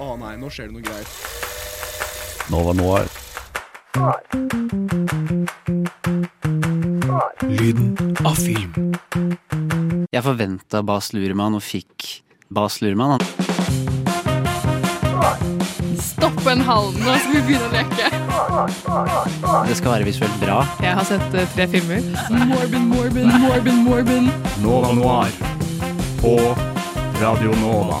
Å nei, nå skjer det noe greier. Nova Noir. Lyden av film. Jeg forventa Bas Luhrmann og fikk Bas Luhrmann. Stopp en halv nå, skal vi begynne å leke. Det skal være visuelt bra. Jeg har sett eh, tre filmer. Morbin, Morbin, Morbin, Morbin. Nova Noir. På Radio Nova.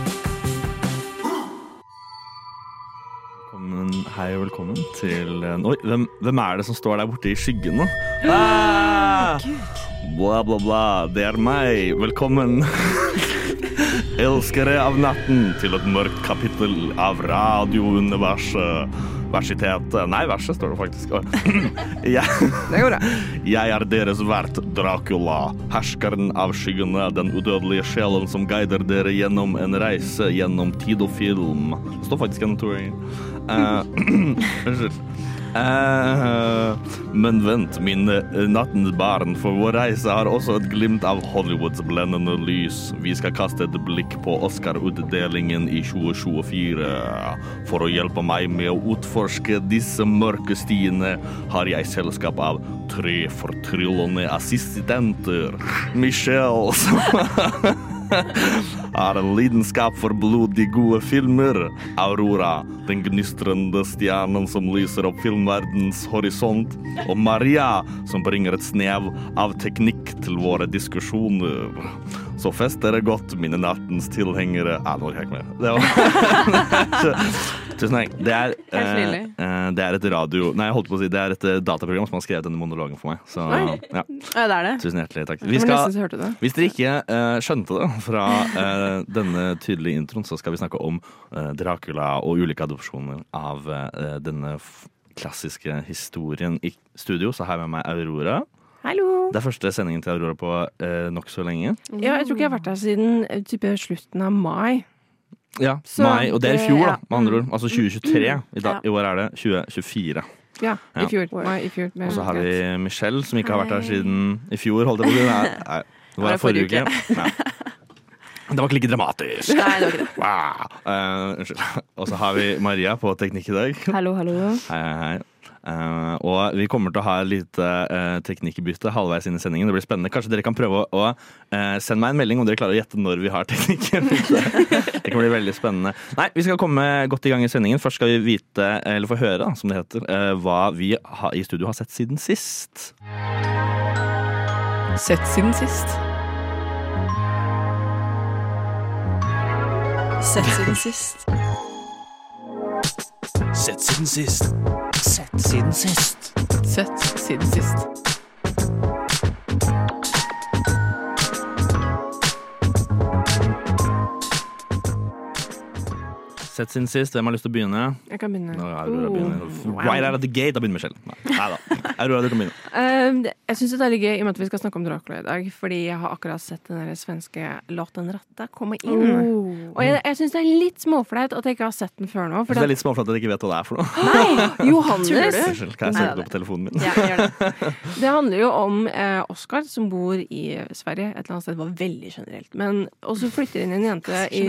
Hei og velkommen til Oi, hvem, hvem er det som står der borte i skyggen nå? Ah! Bla, bla, bla. Det er meg. Velkommen. Elskere av natten til et mørkt kapittel av radiouniverset. Versitetet Nei, verset står det faktisk. Jeg, Det går bra. jeg er deres vert Dracula, herskeren av skyggene, den udødelige sjelen som guider dere gjennom en reise gjennom tid og film. Det står faktisk gjennom to ganger. Unnskyld. Eh, men vent, mine nattens barn, for vår reise har også et glimt av Hollywoods blendende lys. Vi skal kaste et blikk på Oscar-utdelingen i 2024. For å hjelpe meg med å utforske disse mørke stiene har jeg selskap av tre fortryllende assistenter. Michelle, har en lidenskap for blodig gode filmer. Aurora, den gnistrende stjernen som lyser opp filmverdens horisont. Og Maria, som bringer et snev av teknikk til våre diskusjoner. Så fest dere godt, mine nattens tilhengere. Ah, nå orker jeg ikke mer. Det var... Tusen takk. Det er, Helt eh, det er et radio... Nei, jeg holdt på å si det er et eh, dataprogram som har skrevet denne monologen for meg. Så ja, Ja, det er det. tusen hjertelig takk. Vi var skal, så det. hvis dere ikke eh, skjønte det fra eh, denne tydelige introen, så skal vi snakke om eh, Dracula og ulike adopsjoner av eh, denne f klassiske historien i studio. Så her med meg Aurora. Hallo. Det er første sendingen til Aurora på eh, nokså lenge. Ja, jeg tror ikke jeg har vært her siden eh, type slutten av mai. Ja, Så mai, Og det er i fjor, da, med andre ord. Altså 2023. I, dag, Ja. I år er det 2024. Ja, Ja. i fjor. Mai i fjor. Og så har vi. Michelle, som ikke har vært her siden i fjor. Holdt jeg på å si. Nei, nei, det var forrige uke. Nei. Det var ikke like dramatisk. Nei, det var ikke det. Wow. Uh, unnskyld. Og så har vi Maria på teknikk i dag. Hallo, hallo. Hei, hei, hei. Eh, og vi kommer til å ha et lite uh, teknikkbytte halvveis inn i sendingen. Det blir spennende. Kanskje dere kan prøve å, eh, sende meg en melding om dere klarer å gjette når vi har teknikkbytte. det kan bli veldig spennende. Nei, vi skal komme godt i gang i sendingen. Først skal vi vite, eller få høre, som det heter, uh, hva vi ha, i studio har sett siden sist. Sett siden sist. Sett siden sist. Sett siden sist. Sett siden sist. Sett siden sist. Sett siden sist. Hvem har lyst til å begynne? Jeg kan begynne. Nå Aurora. Oh, wow. Right out of the gate, da begynner Michelle. Nei da. Aurora, du kan begynne. Um, det- jeg syns det er litt gøy i og med at vi skal snakke om Dracula i dag, fordi jeg har akkurat sett den der svenske Låt den ratta komme inn. Oh. Og jeg, jeg syns det er litt småflaut at jeg ikke har sett den før nå. For det er litt småflaut at jeg ikke vet hva det er for noe. nei, Johannes! Unnskyld, kan jeg søke det på telefonen min? Ja, gjør det. det handler jo om eh, Oskar som bor i Sverige. Et eller annet sted. Det var veldig generelt. Men, og så flytter inn en jente i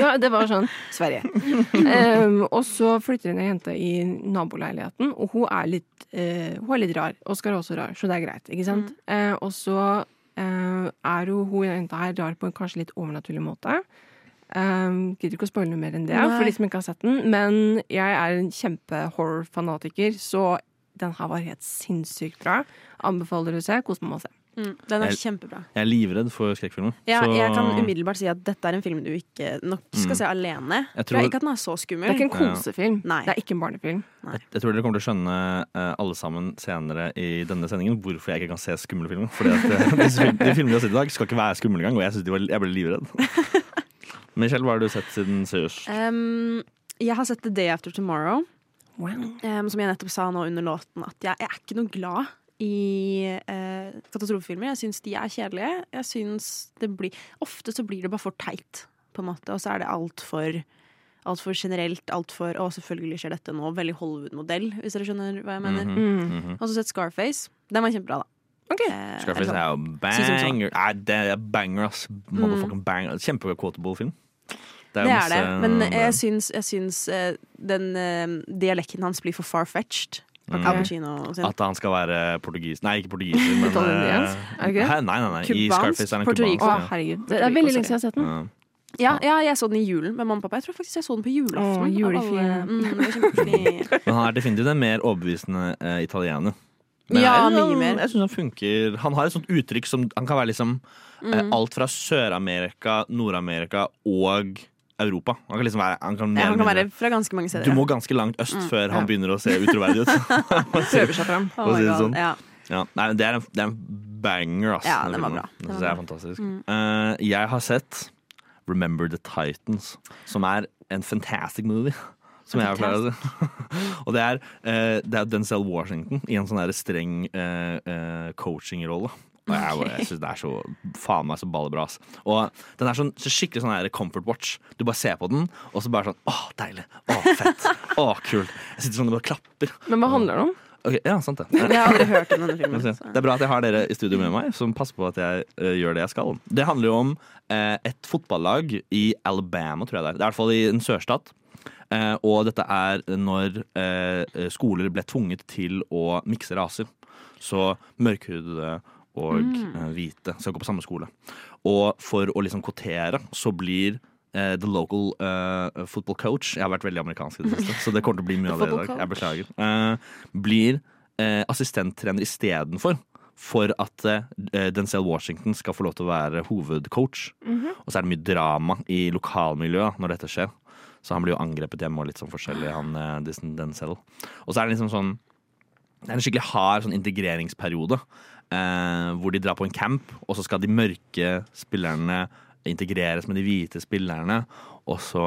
Ja, det var sånn Sverige. Um, og så flytter inn en jente i naboleiligheten, og hun er litt, uh, hun er litt rar. Oskar er også rar, så det er greit. ikke sant? Eh, og så uh, er hun, hun jenta her rar på en kanskje litt overnaturlig måte. Um, Gidder ikke å spoile noe mer enn det Nei. for de som ikke har sett den. Men jeg er en kjempe-horror-fanatiker, så den her var helt sinnssykt bra. Anbefaler å se. Kos meg se. Mm, den er Jeg- kjempebra. Jeg er livredd for skrekkfilmer. Ja, så- jeg kan umiddelbart si at dette er en film du ikke nok skal Mm. se alene. Jeg tror- ikke at den er så skummel. Det er ikke en kosefilm. Nei. Det er ikke en barnefilm. Jeg, jeg tror dere kommer til å skjønne uh, alle sammen senere i denne sendingen hvorfor jeg ikke kan se skumle filmer. Fordi at eh, de filmene vi har sett i dag, skal ikke være skumle engang, og jeg, de var, jeg ble livredd. Michelle, hva har du sett siden seriøst? Um, jeg har sett The Day After Tomorrow, Wow. um, som jeg nettopp sa nå under låten, at jeg, jeg er ikke noe glad i eh, katastrofefilmer. Jeg syns de er kjedelige. Jeg synes det blir Ofte så blir det bare for teit, på en måte. Og så er det altfor Altfor generelt, altfor Å, selvfølgelig skjer dette nå. Veldig Hollywood-modell, hvis dere skjønner hva jeg mener. Mhm, Mm. -hmm. Og så sett Scarface. Den var kjempebra, da. Okay. Eh, Scarface er jo banger. Nei, det er banger, ass. Motherfucking banger. Kjempe-quotable film. Det er det, masse- men jeg syns, jeg syns eh, den eh, dialekten hans blir for far-fetched. Mm. Al sin. At han skal være portugis Nei, ikke portugiser, men Italiensk? eh, Er det ikke det? Nei, nei, nei. I Kubansk, Scarface er han Å, herregud. Det er veldig lenge siden jeg har sett den. Ja. Ja, ja, jeg så den i julen med mamma og pappa. Jeg tror faktisk jeg så den på julaften. Å, av Mm. Men han er definitivt en mer overbevisende uh, italiener. Men Ja, jeg, mye mer. Jeg syns han funker Han har et sånt uttrykk som Han kan være liksom Mm. eh, alt fra Sør-Amerika, Nord-Amerika og Europa. Han kan liksom være Han kan, Ja, han kan være fra ganske mange steder. Du må ganske langt øst før han ja. begynner å se utroverdig ut. Prøver seg fram. Oh si det sånn. ja. Ja, nei, det er en, det er en banger, ass. Ja, den var bra. Det Den var jeg er fantastisk. Mm. Uh, jeg har sett Remember the Titans, som er en fantastic movie. Som jeg pleier å si. Og det er, uh, det er Denzel Washington i en sånn der streng uh, coaching-rolle. Og jeg, bare- jeg syns det er så faen meg så ballebra. ass. Og den er sånn, så skikkelig sånn her comfort watch. Du bare ser på den, og så bare sånn Å, deilig. Å, fett. Å, kult. Jeg sitter sånn og bare klapper. Men hva handler det om? Ok, ja, sant det. Jeg har aldri hørt om denne filmen. så- Det er bra at jeg har dere i studio med meg, som passer på at jeg uh, gjør det jeg skal. Det handler jo om uh, et fotballag i Alabama, tror jeg det er. Det er i hvert fall i en sørstat. Uh, og dette er når eh, skoler ble tvunget til å mikse raser. Så mørkhudede og mm. hvite skal gå på samme skole. Og for å liksom kvotere, så blir uh, the local uh, football coach Jeg har vært veldig amerikansk i det siste, så det kommer til å bli mye av det i dag. Jeg beklager. Uh, blir eh, assistenttrener istedenfor. For at eh, Denzel Washington skal få lov til å være hovedcoach. Og så er det mye drama i lokalmiljøet når dette skjer. Så han blir jo angrepet hjemme og litt sånn forskjellig, han eh, Denzel. Og så er det liksom sånn Det er en skikkelig hard sånn integreringsperiode. Eh, hvor de drar på en camp, og så skal de mørke spillerne integreres med de hvite spillerne. Og så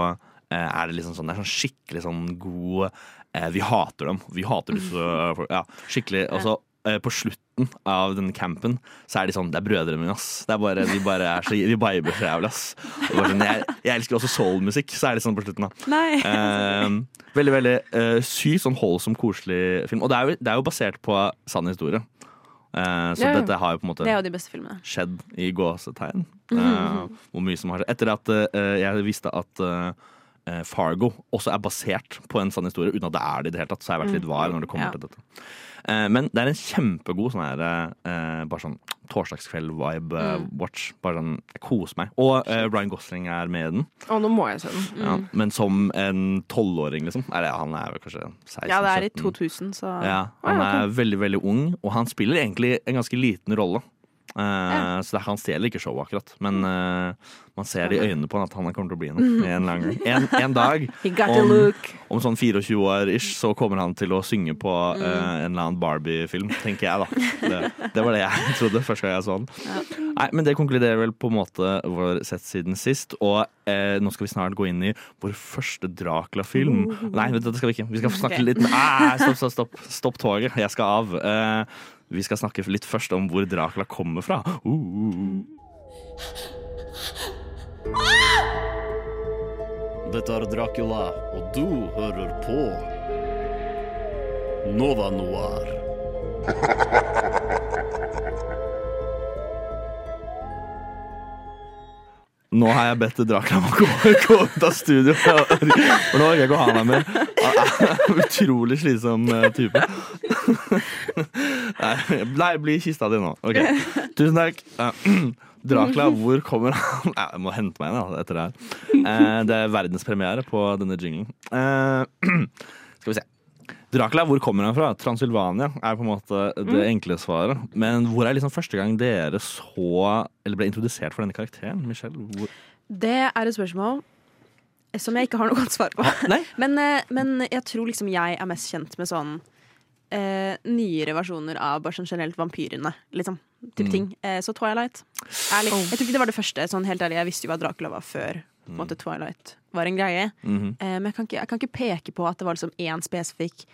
eh, er det liksom sånn Det er sånn skikkelig sånn god eh, Vi hater dem. Vi hater disse folk. Ja, skikkelig. Og så eh, på slutten av denne campen så er de sånn Det er brødrene mine, ass. Det er bare, vi bare er så Vi viber så jævlig, ass. Sånn, jeg, jeg elsker også soulmusikk, så er det sånn på slutten, da. Nei. Eh, veldig veldig eh, sykt sånn holdsom, koselig film. Og det er, jo, det er jo basert på sann historie. Eh, så Ja, ja. dette har jo på en måte jo de skjedd i gåsetegn. Eh, hvor mye som har skjedd. Etter at eh, jeg visste at eh, Fargo også er basert på en sann historie, uten at det er det i det hele tatt, så har jeg vært litt var når det kommer Ja. til dette. Eh, men det er en kjempegod sånn her eh, bare sånn torsdagskveld-vibe eh, watch. Bare sånn, jeg koser meg. Og uh, Ryan Gosling er med i den. Å, nå må jeg se den. Ja, men som en tolvåring, liksom. Eller han er vel kanskje 16-17. Ja, det er i 2000, så Ja, han er veldig, veldig ung, og han spiller egentlig en ganske liten rolle. Eh, Så det, han stjeler ikke showet, akkurat. Men eh, man ser i øynene på han at han kommer til å bli noe. En, en, en dag, om, om sånn 24 år ish, så kommer han til å synge på uh, en eller annen Barbie-film, tenker jeg, da. Det, det var det jeg trodde første gang jeg så den. Nei, men det konkluderer vel på en måte vår sett siden sist. Og eh, nå skal vi snart gå inn i vår første Dracula-film. Nei, vet du, det skal vi ikke. Vi skal snakke okay. litt ah, Stopp, stopp, stopp. Stopp toget. Jeg skal av. Eh, vi skal snakke litt først om hvor Dracula kommer fra. Uh. Dette er Dracula, og du hører på Nova Noir. Nå har jeg bedt Dracula om å gå, gå ut av studio. For nå orker jeg ikke å ha meg mer. Utrolig slitsom eh, type. Nei, bli i kista di nå. Ok, Tusen takk. Eh, Dracula, hvor kommer han? Jeg må hente meg en etter det her. Eh, Det er verdenspremiere på denne jinglen. Eh, Skal vi se. Dracula, hvor kommer han fra? Transylvania er på en måte det enkle svaret. Men hvor er liksom første gang dere så Eller ble introdusert for denne karakteren? Michelle? Hvor? Det er et spørsmål som jeg ikke har noe godt svar på. Nei? Men, eh, men jeg tror liksom jeg er mest kjent med sånn eh, nyere versjoner av bare sånn generelt vampyrene, liksom. Type Mm. ting. Eh, så Twilight. Ærlig. Jeg tror ikke det var det første. Sånn helt ærlig, Jeg visste jo hva Dracula var før på en måte Twilight var en greie. Mhm. Eh, men jeg kan, ikke, jeg kan ikke peke på at det var liksom én spesifikk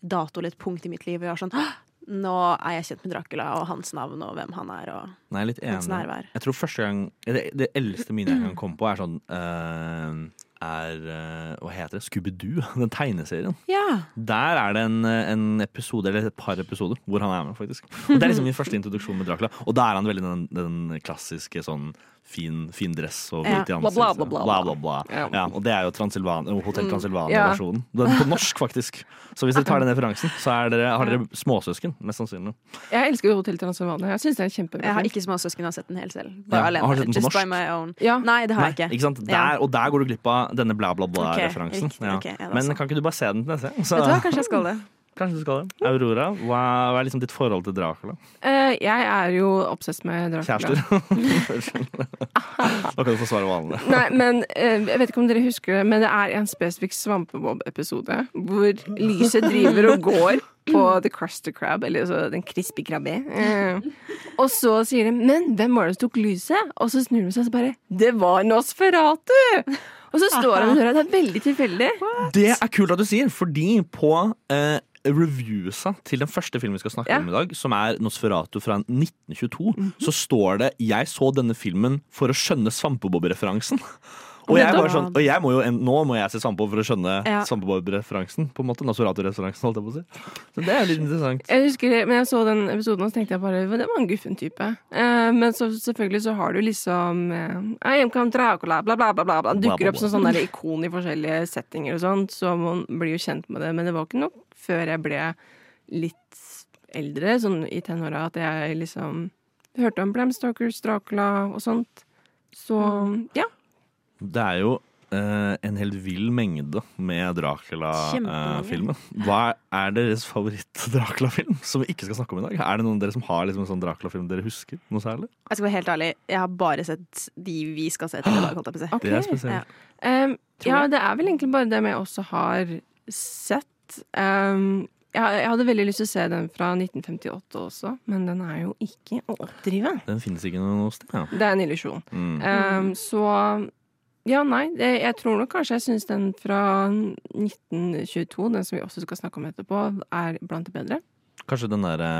dato eller et punkt i mitt liv. hvor Jeg var sånn nå er jeg kjent med Dracula og hans navn og hvem han er og Nei, jeg enig. hans nærvær. Jeg tror første gang Det, det eldste minnet jeg kan komme på, er sånn eh, Er eh, Hva heter det? Scooby-Doo, den tegneserien. Ja. Der er det en, en episode, eller et par episoder, hvor han er med, faktisk. Og Det er liksom min første introduksjon med Dracula. Og da er han veldig den, den klassiske sånn fin, fin dress og Ja. hvit i Bla, bla, bla, Bla, bla, bla, bla. Ja. Ja, og det er jo Transylvan, Hotell Ja. Transylvania-versjonen. Den På norsk, faktisk. Så hvis dere tar den referansen, så er dere, har dere småsøsken, mest sannsynlig. Jeg elsker jo Hotell Transylvania. Jeg syns det er kjempebra. Jeg har ikke småsøsken jeg har sett den helt selv. Ja, alene. har du sett den på Just norsk? by my own. Ja. Nei, det har Nei, jeg ikke. ikke sant? Der, og der går du glipp av denne bla, bla, bla-referansen. Okay. Okay, ja, Men sant. kan ikke du bare se den til neste gang? Så- Vet du hva, kanskje jeg skal det. Kanskje du skal det. Aurora, hva, hva er liksom ditt forhold til Dracula? Eh, jeg er jo obsess med Dracula. Kjærester? da kan du få svare vanlig. Nei, men eh, jeg vet ikke om dere husker det, men det er en spesifikk Svampebob-episode hvor lyset driver og går på The Cruster Crab, eller altså den crispy krabbe. Eh, og så sier de 'men hvem var det som tok lyset?' Og så snur de seg og så bare 'det var Nosferatu'! Og så står han og døra. Det er veldig tilfeldig. Det er kult at du sier, fordi på eh, reviewsa til den første filmen vi skal snakke Ja. om i dag, som er Nosferatu fra 1922, så står det 'Jeg så denne filmen for å skjønne Svampebob-referansen'. Og jeg, bare sånn, og jeg må jo, nå må jeg se Svampebob for å skjønne Ja. Svampebob-referansen. På en måte, Nosferatu-referansen, holdt jeg på å si. Så det er litt interessant. Jeg husker, men jeg så den episoden og så tenkte jeg bare det var en guffen type. Eh, men så, selvfølgelig så har du liksom eh, Dracula, bla, bla, bla. bla, bla. Dukker opp som sånn der ikon i forskjellige settinger og sånt, så man blir jo kjent med det. Men det var ikke nok før jeg ble litt eldre, sånn i tenåra, at jeg liksom hørte om Bram Stokers Dracula og sånt. Så ja. Det er jo eh, en helt vill mengde med Dracula-filmen. Hva er deres favoritt-Dracula-film som vi ikke skal snakke om i dag? Er det noen av dere som har liksom en sånn Dracula-film dere husker? Noe særlig? Jeg skal være helt ærlig, jeg har bare sett de vi skal se til i dag. holdt jeg på å si. Det er spesielt. Um, ja, det er vel egentlig bare dem jeg også har sett. Um, jeg, hadde veldig lyst til å se den fra 1958 også, men den er jo ikke å oppdrive. Den finnes ikke noe sted. Ja. Det er en illusjon. Mm. Um, så ja, nei. Det, jeg tror nok kanskje jeg syns den fra 1922, den som vi også skal snakke om etterpå, er blant de bedre. Kanskje den derre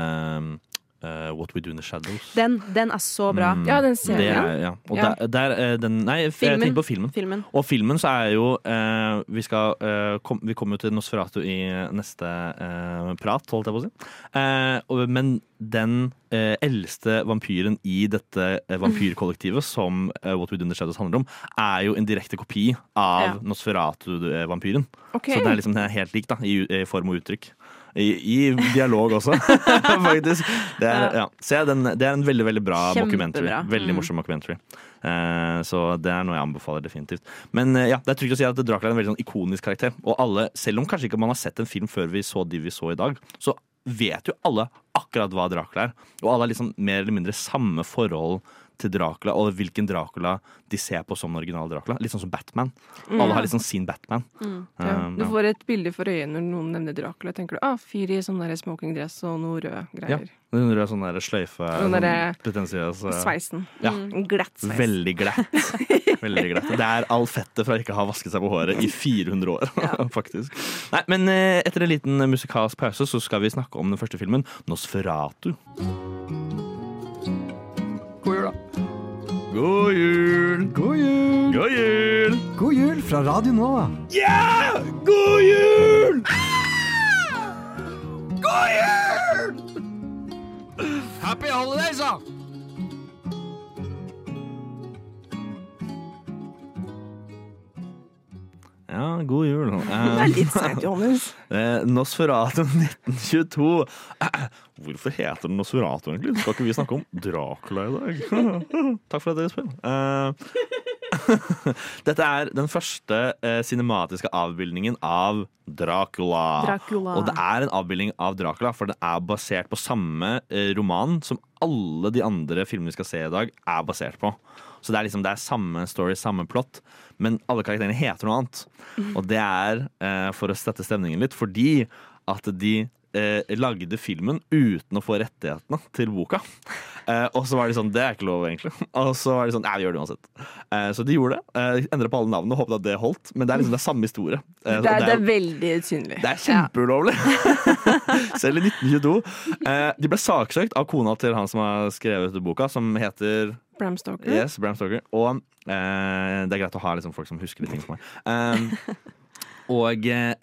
eh, What We Do In The Shadows. Den, den er så bra. Mm. Ja, den Det serien. er, ja. Og Ja. Der, der, eh, den, nei, jeg Filmen. tenker på filmen. Filmen. Og filmen så er jo uh, Vi skal uh, kom, Vi kommer jo til Nosferatu i neste eh, prat, holdt jeg på å si. Eh, og, men den eldste vampyren i dette vampyrkollektivet som What We Do In The Shadows handler om, er jo en direkte kopi av Ja. Nosferatu-vampyren. Okay. Så det er liksom den er helt lik da, i, i form og uttrykk. I, I dialog også, faktisk. Det er, ja. Ja, den, det er en veldig veldig bra Kjempebra. documentary. Veldig Mm. morsom documentary. Uh, så det er noe jeg anbefaler definitivt. Men uh, ja, det er trygt å si at Dracula er en veldig sånn ikonisk karakter. Og alle, selv om kanskje ikke man har sett en film før vi så de vi så i dag, så vet jo alle akkurat hva Dracula er. Og alle har liksom mer eller mindre samme forhold til Dracula og hvilken Dracula de ser på som den originale Dracula. Litt sånn som Batman. Alle har liksom sin Batman. Mm. Ja. Um, Du får et bilde for øyet når noen nevner Dracula. Tenker du ah, fyr i sånn smokingdress og noe røde greier. Den røde sånn sløyfe, sånn derre pretensiøs eh, Sveisen. Ja. Mm, Glatt sveis. Veldig glatt. Veldig glatt. Det er all fettet fra ikke å ha vasket seg på håret i 400 år, faktisk. Nei, men eh, etter en liten musikalsk pause så skal vi snakke om den første filmen, Nosferatu. God jul. God jul. God jul! God jul. Fra Radio Nova. Ja! God jul! God jul! Happy holidays, da! Ja, god jul. Det Eh, er litt seigt, Johannes. Eh, Nosferatu 1922. Hvorfor heter den Nosferatu, egentlig? Skal ikke vi snakke om Dracula i dag? Takk for at dere spør. Eh, Dette er den første eh, cinematiske avbildningen av Dracula. Dracula. Og det er en avbildning av Dracula, for den er basert på samme eh, roman som alle de andre filmene vi skal se i dag, er basert på. Så det er liksom det er samme story, samme plott, men alle karakterene heter noe annet. Og det er, eh, for å sette stemningen litt, fordi at de eh, lagde filmen uten å få rettighetene til boka. Eh, og så var de sånn Det er ikke lov, egentlig. Og så var de sånn Ja, vi gjør det uansett. Eh, så de gjorde det. Eh, Endra på alle navnene og håpet at det holdt. Men det er liksom det er samme historie. Eh, er, Det er, det er veldig usynlig. det er kjempeulovlig! Selv i 1922. Eh, de ble saksøkt av kona til han som har skrevet boka, som heter Bram Stoker. Yes, Bram Stoker. Og eh, det er greit å ha liksom, folk som husker de ting for meg. Og eh,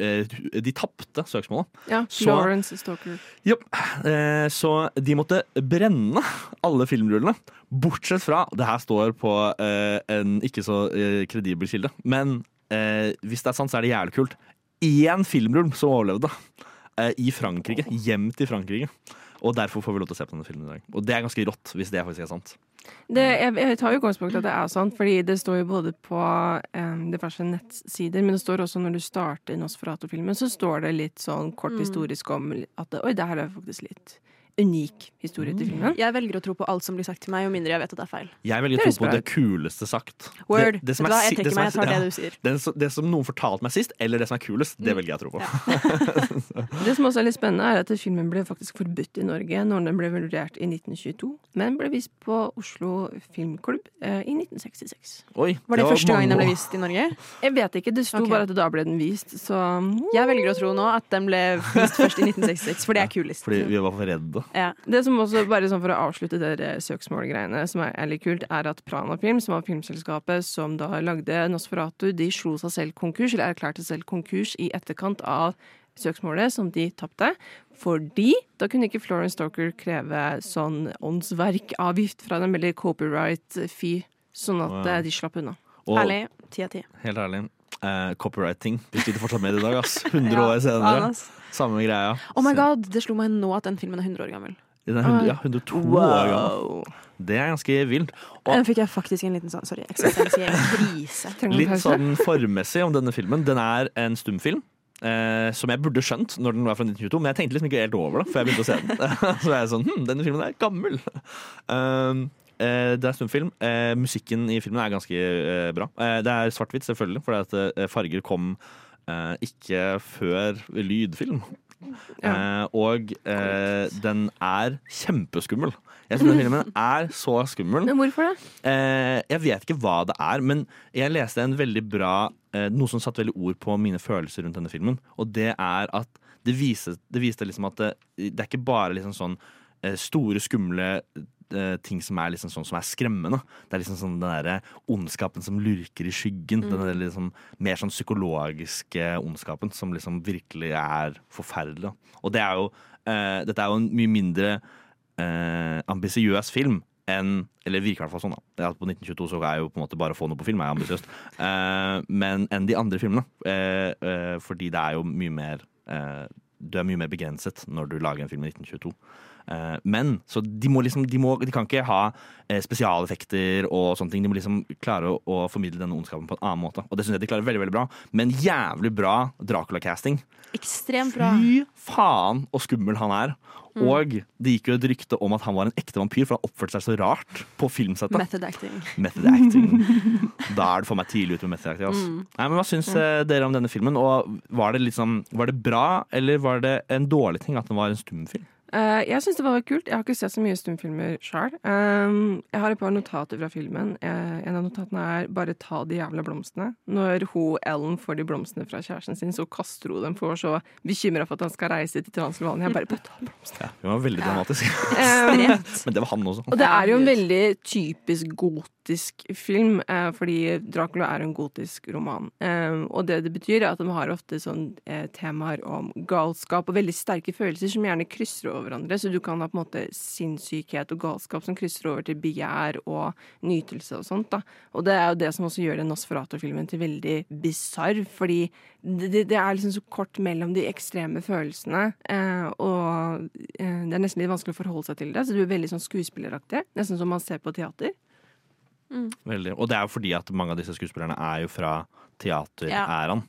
eh, de tapte søksmålet. Ja, Så- Florence Stoker. Jo, Eh, så de måtte brenne alle filmrullene. Bortsett fra Det her står på eh, en ikke så eh, kredibel kilde. Men eh, hvis det er sant, så er det jævlig kult. Én filmrull som overlevde i Frankrike. Hjem til Frankrike. Og derfor får vi lov til å se på denne filmen i dag. Og det er ganske rått, hvis det faktisk er sant. Det, jeg, jeg tar jo utgangspunkt i at det er sant, fordi det står jo både på um, diverse nettsider, men det står også når du starter Nosferatu-filmen, så står det litt sånn kort Mm. historisk om at oi, det her er faktisk litt unik historie til filmen. Jeg velger å tro på alt som blir sagt til meg, jo mindre jeg vet at det er feil. Jeg velger å tro på det kuleste sagt. Word. Det, det som er det som meg, er- jeg tar det du sier. det, som- det som noen fortalte meg sist, eller det som er kulest, det Mm. velger jeg å tro på. Det som også er litt spennende, er at filmen ble faktisk forbudt i Norge når den ble vurdert i 1922, men ble vist på Oslo Filmklubb eh, i 1966. Oi, Var det, første gang den ble vist i Norge? Jeg vet ikke, det sto okay. bare at da ble den vist, så Jeg velger å tro nå at den ble vist først i 1966, for det er kulest. Fordi vi var for redde. Ja. Det som også, bare sånn for å avslutte det der søksmålgreiene, som er, er litt kult, er at Prana Film, som var filmselskapet som da lagde Nosferatu, de slo seg selv konkurs, eller erklærte selv konkurs i etterkant av søksmålet som de tapte. Fordi da kunne ikke Florence Stoker kreve sånn åndsverkavgift fra dem, eller copyright-fee, sånn at Wow. eh, de slapp unna. Og Ærlig. Ti av ti. helt ærlig, eh, copywriting. Vi sliter fortsatt med det i dag, ass. 100 Ja, år senere. Anas. Samme greia. Oh my god, det slo meg nå at den filmen er 100 år gammel. Den er 100, ja, 102 år gammel. Det er ganske vilt. Og Den fikk jeg faktisk en liten sånn, sorry, eksistensiell krise. Litt sånn formmessig om denne filmen. Den er en stumfilm. Eh, som jeg burde skjønt når den var fra 1922, men jeg tenkte liksom ikke helt over det før jeg begynte å se den. så er jeg sånn hm, denne filmen er gammel. Um, det er stumfilm. Eh, musikken i filmen er ganske eh, bra. Eh, det er svart-hvitt, selvfølgelig, for eh, farger kom eh, ikke før lydfilm. Eh, og eh, den er kjempeskummel. Jeg synes den filmen er så skummel. Men hvorfor det? Eh, jeg vet ikke hva det er, men jeg leste en veldig bra eh, Noe som satte veldig ord på mine følelser rundt denne filmen. Og det er at det viste, det viste liksom at det, det er ikke bare liksom sånn eh, store, skumle eh, ting som er liksom sånn som er skremmende. Det er liksom sånn den derre ondskapen som lurker i skyggen. Den liksom mer sånn psykologiske ondskapen som liksom virkelig er forferdelig. Og det er jo uh, Dette er jo en mye mindre uh, ambisiøs film En, Eller virker i hvert fall sånn, da. På 1922 så er jo på en måte bare å få noe på film er ambisiøst. Men enn de andre filmene. Fordi det er jo mye mer Du er mye mer begrenset når du lager en film i 1922. Eh, men så de må liksom de, må, de kan ikke ha eh, spesialeffekter og sånne ting. De må liksom klare å, å formidle denne ondskapen på en annen måte. Og det syns jeg de klarer veldig veldig bra. Men jævlig bra Dracula-casting. Ekstremt bra. Fy faen og skummel han er. Og det gikk jo et rykte om at han var en ekte vampyr, for han oppførte seg så rart på filmsettet. Method acting. Method acting. Da er det for meg tidlig ute med method acting. ass. Nei, men Hva syns mm. dere om denne filmen? Og Var det liksom, var det bra, eller var det en dårlig ting at den var en stumfilm? Eh, jeg syns det var kult. Jeg har ikke sett så mye stumfilmer sjøl. jeg har et par notater fra filmen. Eh, en av notatene er 'bare ta de jævla blomstene'. Når hun Ellen får de blomstene fra kjæresten sin, så kaster hun dem, for å så bekymra for at han skal reise til Transylvania. Jeg bare, bare ta blomstene. Ja, Hun var veldig dramatisk. Um, Men det var han også. og det er jo en veldig typisk gotisk film, eh, fordi Dracula er en gotisk roman. Eh, og det det betyr, er at de har ofte sånn eh, temaer om galskap og veldig sterke følelser som gjerne krysser over hverandre. Så du kan ha på en måte sinnssykhet og galskap som krysser over til begjær og nytelse og sånt. da. Og det er jo det som også gjør den Nosferatu-filmen til veldig bisarr, fordi det- det er liksom så kort mellom de ekstreme følelsene, eh, og eh, det er nesten litt vanskelig å forholde seg til det. Så du er veldig sånn skuespilleraktig, nesten som man ser på teater. Veldig. Og det er jo fordi at mange av disse skuespillerne er jo fra teateræraen.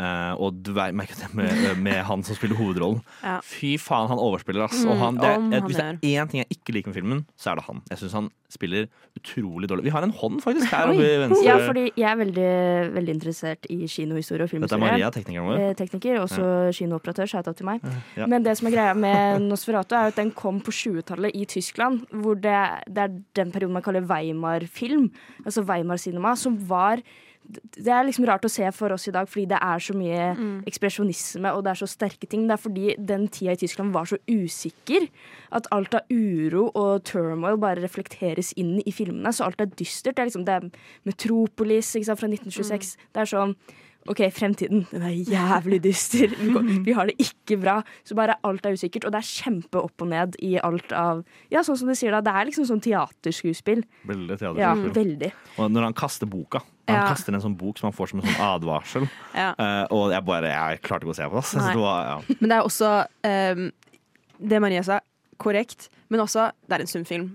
Eh, og du vet- merker det med, med han som spiller hovedrollen. Ja. Fy faen, han overspiller, ass. Mm, Og han, det er, han hvis det er én ting jeg ikke liker med filmen, så er det han. Jeg syns han spiller utrolig dårlig. Vi har en hånd, faktisk, her oppe i venstre. Ja, fordi jeg er veldig, veldig interessert i kinohistorie og Dette er filmhistorie. Maria, teknikeren vår. Eh, tekniker, også kinooperatør. Shout-out til meg. Ja. Men det som er greia med Nosferatu, er at den kom på 20-tallet i Tyskland. Hvor det, det er den perioden man kaller Weimar-film. Altså Weimar-cinema, som var det er liksom rart å se for oss i dag, fordi det er så mye Mm. ekspresjonisme og det er så sterke ting. Det er fordi den tida i Tyskland var så usikker at alt av uro og turmoil bare reflekteres inn i filmene. Så alt er dystert. Det er liksom det er Metropolis ikke sant, fra 1926. Det er sånn OK, fremtiden, den er jævlig dyster. Vi, går, vi har det ikke bra. Så bare alt er usikkert. Og det er kjempe opp og ned i alt av Ja, sånn som du sier da, det er liksom sånn teaterskuespill. Veldig teaterskuespill. Ja, veldig. Og når han kaster boka Han Ja. kaster en sånn bok som han får som en sånn advarsel. Ja. uh, og jeg bare Jeg klarte ikke å se på det. Nei. det var, ja. Men det er også um, Det Maria sa, korrekt, men også det er en stumfilm.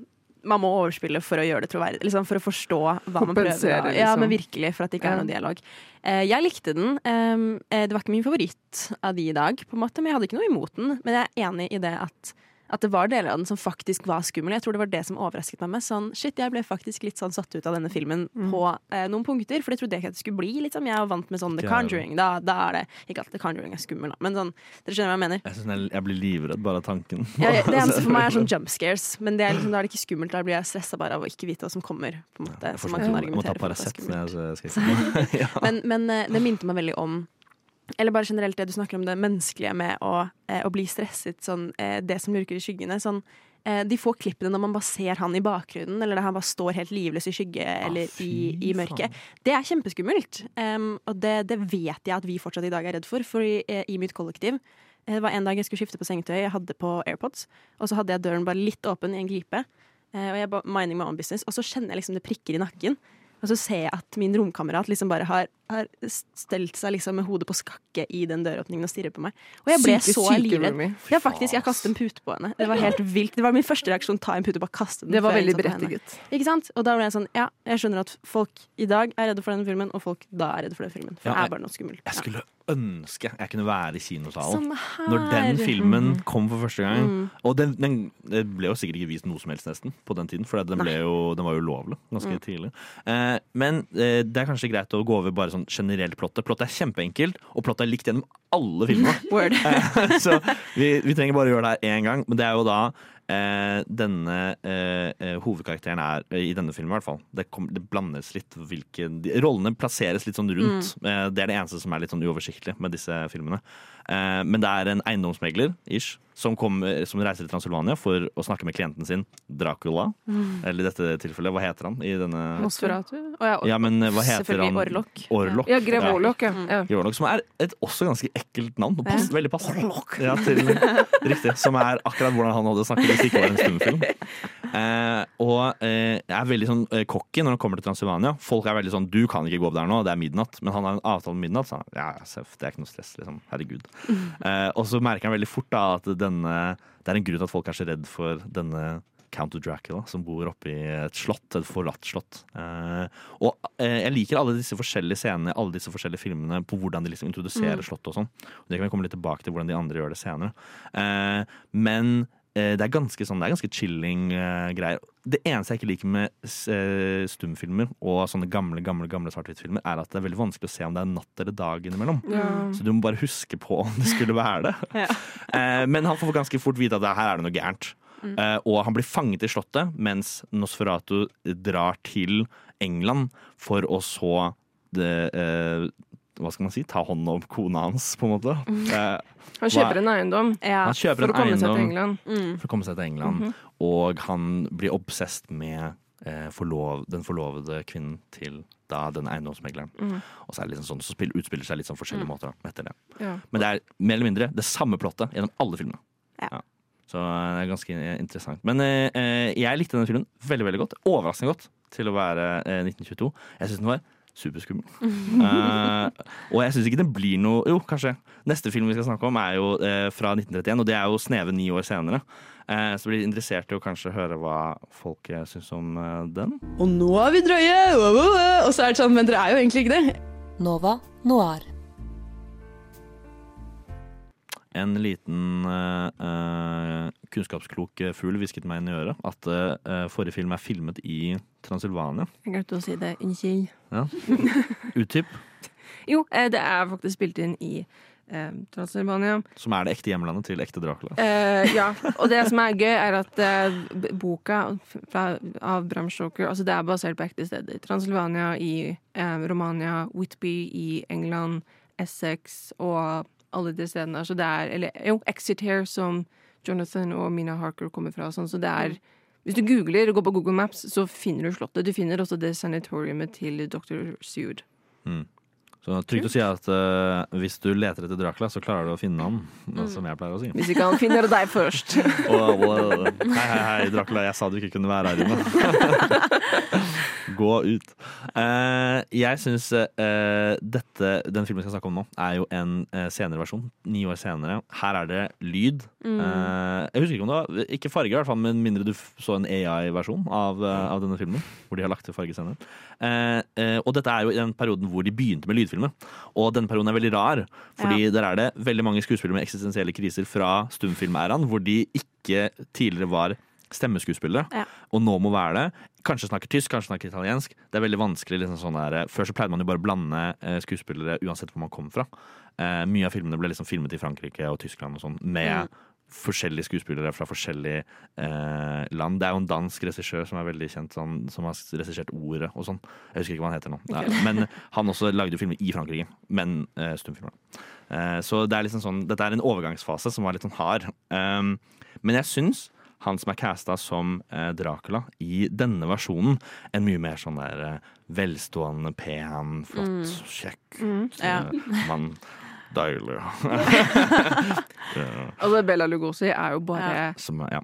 Man må overspille for å gjøre det troverdig. Liksom for å forstå hva man prøver. Liksom. Ja, men virkelig, for at det ikke er noen dialog. Uh, jeg likte den. Um, det var ikke min favoritt av de i dag, på en måte, men jeg hadde ikke noe imot den. Men jeg er enig i det at at det var deler av den som faktisk var skummel. Jeg tror det var det som overrasket meg mest. Sånn, shit, jeg ble faktisk litt sånn satt ut av denne filmen på eh, noen punkter. For jeg trodde ikke at det skulle bli. Liksom. Jeg var vant med sånn The Conjuring. Da, da er det Ikke at The Conjuring er skummel, da, men sånn, dere skjønner hva jeg mener. Jeg, jeg, jeg blir livredd bare av tanken. Ja, ja, det eneste for meg er sånn jump scares, men det er liksom, da er det ikke skummelt. Da blir jeg stressa bare av å ikke vite hva som kommer. På en måte, Jeg, så man forstår. kan jeg må ta Paracet jeg ja. Men, men eh, det minte meg veldig om Eller bare generelt det du snakker om det menneskelige med å, eh, å bli stresset, sånn, eh, det som lurker i skyggene. Sånn, eh, de få klippene når man bare ser han i bakgrunnen, eller der han bare står helt livløs i skygge eller i, i mørket. Det er kjempeskummelt. Um, og det, det vet jeg at vi fortsatt i dag er redd for. For i, eh, i mitt kollektiv eh, Det var en dag jeg skulle skifte på sengetøy, jeg hadde på AirPods, og så hadde jeg døren bare litt åpen i en glipe. Eh, og jeg bare minding my own business, og så kjenner jeg liksom det prikker i nakken. Og så ser jeg at min romkamerat liksom bare har, har stelt seg liksom med hodet på skakke i den døråpningen og stirrer på meg. Og jeg ble Syke, så livredd. Ja, faktisk, jeg kastet en pute på henne. Det var helt vilt. Det var min første reaksjon. Ta en pute og bare kaste den. Det var før veldig berettiget. Ikke sant? Og da ble jeg sånn, ja, jeg skjønner at folk i dag er redde for denne filmen, og folk da er redde for den filmen. For Ja, det er bare noe skummelt. Jeg skulle ønske jeg kunne være i kinosalen. Når den filmen kom for første gang. Mm. Og den, den ble jo sikkert ikke vist noe som helst nesten på den tiden, for den, jo, den var jo ulovlig ganske Mm. tidlig. Eh, men eh, det er kanskje greit å gå over bare sånn generelt plottet. Plottet er kjempeenkelt, og plottet er likt gjennom alle filmene. Word. Eh, Så vi, vi trenger bare å gjøre det her én gang. Men det er jo da denne eh, eh, hovedkarakteren er, eh, i denne filmen i hvert fall. Det, kom, det blandes litt hvilke de, Rollene plasseres litt sånn rundt. Eh, det er det eneste som er litt sånn uoversiktlig med disse filmene. Eh, men det er en eiendomsmegler, ish, som, kommer, som reiser til Transylvania for å snakke med klienten sin, Dracula. Eller i dette tilfellet, hva heter han i denne Nosferatu. Oh, ja, Ja, men eh, hva heter han? Orlok. Orlok. Ja, grev Orlok, ja. ja. Orlok, som er et også ganske ekkelt navn. og Pass, veldig passende. Ja, til, riktig. Som er akkurat hvordan han hadde snakket hvis det ikke var en stumfilm. Eh, og eh, er veldig sånn eh, cocky når han kommer til Transylvania. Folk er veldig sånn 'du kan ikke gå opp der nå, det er midnatt'. Men han har en avtale om midnatt, så han, ja, ja, det er ikke noe stress. Liksom. Herregud. Eh, og så merker han veldig fort da at denne, det er en grunn til at folk er så redd for denne Count Dracula, som bor oppe i et slott, et forlatt slott. Eh, og eh, jeg liker alle disse forskjellige scenene, alle disse forskjellige filmene på hvordan de liksom introduserer slottet og sånn. Det kan vi komme litt tilbake til hvordan de andre gjør det senere. Eh, men det er ganske sånn, det er ganske chilling uh, greier. Det eneste jeg ikke liker med eh, stumfilmer og sånne gamle gamle, gamle svart-hvitt-filmer, er at det er veldig vanskelig å se om det er natt eller dag innimellom. Ja. Så du må bare huske på om det skulle være det. Ja. Eh, men han får ganske fort vite at her er det noe gærent. Eh, og han blir fanget i slottet mens Nosferatu drar til England for å så det, eh, hva skal man si, ta hånd om kona hans, på en måte. Eh, Han kjøper en eiendom Ja. han kjøper for å komme seg til eiendom England. Mm. for å komme seg til England, og han blir obsesst med eh, forlov, den forlovede kvinnen til da den eiendomsmegleren. Mm. Og så, er det liksom sånn, så spill, utspiller det seg litt sånn forskjellige måter etter det. Ja. Men det er mer eller mindre det samme plottet gjennom alle filmene. Ja. Så eh, det er ganske interessant. Men eh, eh, jeg likte denne filmen veldig veldig godt. Overraskende godt til å være eh, 1922. Jeg syns den var superskummel. uh, og jeg syns ikke det blir noe Jo, kanskje. Neste film vi skal snakke om, er jo uh, fra 1931, og det er jo sneve ni år senere. Uh, så blir jeg interessert i å kanskje høre hva folk syns om den. Og nå er vi drøye! wow, wow, wow. Og så er det sånn, men dere er jo egentlig ikke det. Nova Noir. En liten uh, eh, kunnskapsklok fugl hvisket meg inn i øret at uh, forrige film er filmet i Transylvania. Jeg glemte å si det. Unnskyld. Ja. Utdyp. Jo, eh, det er faktisk spilt inn i eh, Transylvania. Som er det ekte hjemlandet til ekte Dracula. Eh, ja, og det som er gøy, er at eh, boka fra, av Bram Stoker altså Det er basert på ekte steder. Transylvania i eh, Romania, Whitby i England, Essex og alle de stedene. Så det er Eller jo, Exeter, som Jonathan og Mina Harker kommer fra. Sånn, så det er Hvis du googler og går på Google Maps, så finner du slottet. Du finner også det sanatoriumet til dr. Seward. Mm. Så trygt å si at uh, hvis du leter etter Dracula, så klarer du å finne ham, som jeg pleier å si. Hvis ikke han finner deg først. oh, og, hei, hei, hei, Dracula, jeg sa du ikke kunne være her inne. Gå ut. Uh, jeg syns uh, dette, den filmen vi skal snakke om nå, er jo en eh, senere versjon. Ni år senere. Her er det lyd. Mm. Eh, jeg husker ikke om det var Ikke farge, i hvert fall, med mindre du f- så en AI-versjon av, eh, av denne filmen. Hvor de har lagt til fargescener. Eh, eh, og dette er jo i den perioden hvor de begynte med lydfilmer. Og denne perioden er veldig rar, fordi der er det veldig mange skuespillere med eksistensielle kriser fra stumfilmæraen, hvor de ikke tidligere var stemmeskuespillere, Ja. og nå må være det. Kanskje snakker tysk, kanskje snakker italiensk. Det er veldig vanskelig. Liksom sånn der, før så pleide man jo bare å blande eh, skuespillere uansett hvor man kom fra. Eh, mye av filmene ble liksom filmet i Frankrike og Tyskland og sånn, med forskjellige skuespillere fra forskjellige eh, land. Det er jo en dansk regissør som er veldig kjent, sånn, som har regissert Ordet og sånn. Jeg husker ikke hva han heter nå. Ja, men han også lagde jo filmer i Frankrike, men eh, stumfilmer. Eh, så det er liksom sånn, dette er en overgangsfase som var litt sånn hard. Um, men jeg syns han som er casta som eh, Dracula i denne versjonen, en mye mer sånn der eh, velstående, pen, flott, Mm. kjekk Mm, ja. eh, mann. Deilig. Altså, Bella Lugosi er jo bare Som, ja.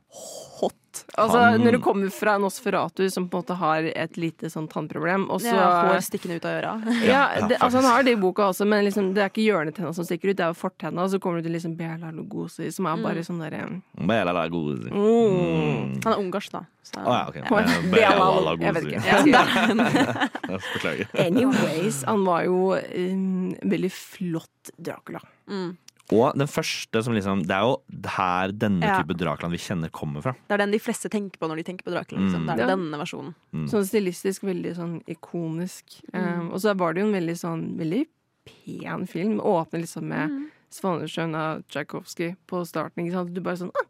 hot. Altså, Han- Når du kommer fra Nosferatu, som på en måte har et lite sånn tannproblem, og så Ja, hår stikkende ut av øra. Ja, det, altså Han har det i boka også, men liksom, det er ikke hjørnetenna som stikker ut, det er jo fortenna. Og så kommer du til liksom Bela Lugosi, som er bare sånn derre Bela Lugosi. mm. Han er ungarsk, da. Så. Å ja, ok. Ja. Eh, Bela Lugosi. Jeg vet ikke. Beklager. Anyways, han var jo en veldig flott Dracula. Mm. Og den første som liksom Det er jo her denne Ja. type Dracula vi kjenner, kommer fra. Det er den de fleste tenker på når de tenker på Dracula. Liksom. Mm. Det er Ja. denne versjonen. Mm. Sånn stilistisk veldig sånn ikonisk. Um, og så var det jo en veldig sånn veldig pen film. Åpner liksom med Mm. Svanesjøen av Tsjajkovskij på starten. Ikke sant? Du bare sånn ah,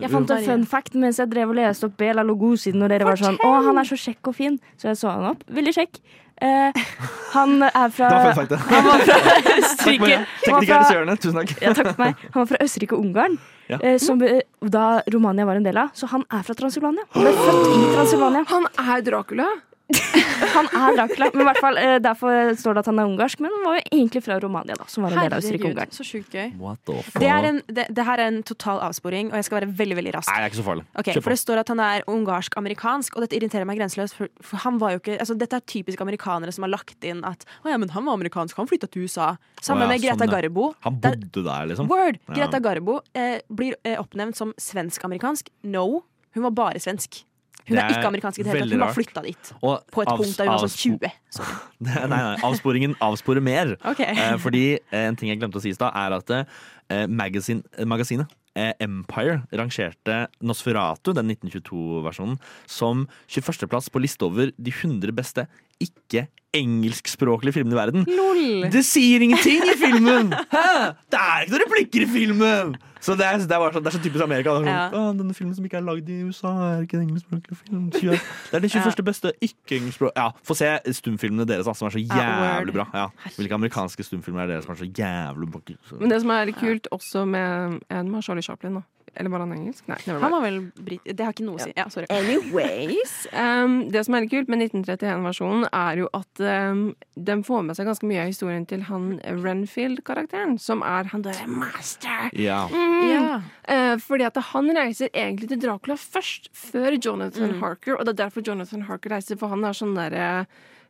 Jeg fant en fun fact mens jeg drev og leste opp Bela Lugosi når dere var sånn Å, han er så kjekk og fin. Så jeg så han opp. Veldig kjekk. Eh, han er fra Det var Østerrike. det. Han var fra- tusen takk. Ja, takk for meg. Han var fra Østerrike og Ungarn, Ja. eh, som da Romania var en del av. Så han er fra Transylvania. Han ble født i Transylvania. Han er Dracula! Han er Dracula. Men i hvert fall, eh, derfor står det at han er ungarsk, men han var jo egentlig fra Romania, da, som var en del av Østerrike-Ungarn så sjukt gøy. What the fuck? Det, er en, det, det her er en total avsporing, og jeg skal være veldig veldig rask. Nei, det er ikke så farlig. Ok, Kjør for på. Det står at han er ungarsk-amerikansk, og dette irriterer meg grenseløst. For, for han var jo ikke, altså Dette er typisk amerikanere som har lagt inn at å ja, men han var amerikansk, han flytta til USA. Sammen Å ja, med Greta sånn, ja. Garbo. Han bodde der, liksom. Word! Ja. Greta Garbo eh, blir eh, oppnevnt som svensk-amerikansk. No, hun var bare svensk. Hun er, er ikke amerikansk i det hele tatt. Hun bare flytta dit. Og På et punkt da hun var sånn 20. Så. Nei, nei, avsporingen avsporer mer. Okay. Eh, fordi eh, en ting jeg glemte å si i stad, er at eh, magazine, eh, magasinet eh, Empire rangerte Nosferatu, den 1922-versjonen, som 21.-plass på liste over de 100 beste ikke-engelskspråklige filmen i verden. Lol! Det sier ingenting i filmen! Hæ? Det er ikke noen replikker i filmen! Så det er, det er, bare sånn, det er så typisk Amerika. Er Ja. sånn, «Å, denne filmen som ikke er lagd i USA, er ikke en engelskspråklig film. Det er den 21. beste ikke-engelskspråk... Ja, Få se stumfilmene deres, som er så jævlig bra. Ja. Hvilke amerikanske stumfilmer er deres som er så jævlig bra? Men det som er kult også med en med Charlie Chaplin, da. Eller var han engelsk? Nei, Han var vel brit... Det har ikke noe å si. Ja, sorry. Anyways. Um, det som er litt kult med 1931-versjonen, er jo at um, den får med seg ganske mye av historien til han Renfield-karakteren, som er han derre master. Ja. Mm. Ja. Uh, fordi at han reiser egentlig til Dracula først, før Jonathan Mm. Harker. Og det er derfor Jonathan Harker reiser, for han er sånn derre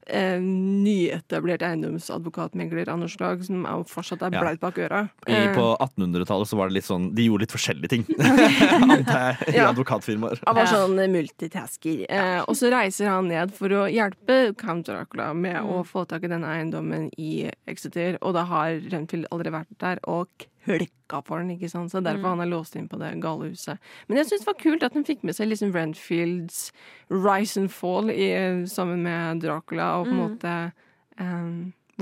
eh, nyetablert eiendomsadvokatmegler av noe slag, som er, fortsatt er blaut bak øra. I, Eh, på 1800-tallet så var det litt sånn De gjorde litt forskjellige ting. Antar jeg, I Ja. advokatfirmaer. Han var sånn multitasker. Eh, og så reiser han ned for å hjelpe Count Dracula med å få tak i denne eiendommen i Exeter. Og da har Renfield aldri vært der og klikka for den, ikke sant. Så derfor han er låst inn på det gale huset. Men jeg syns det var kult at han fikk med seg liksom Renfields rise and fall i, sammen med Dracula, og på en måte eh,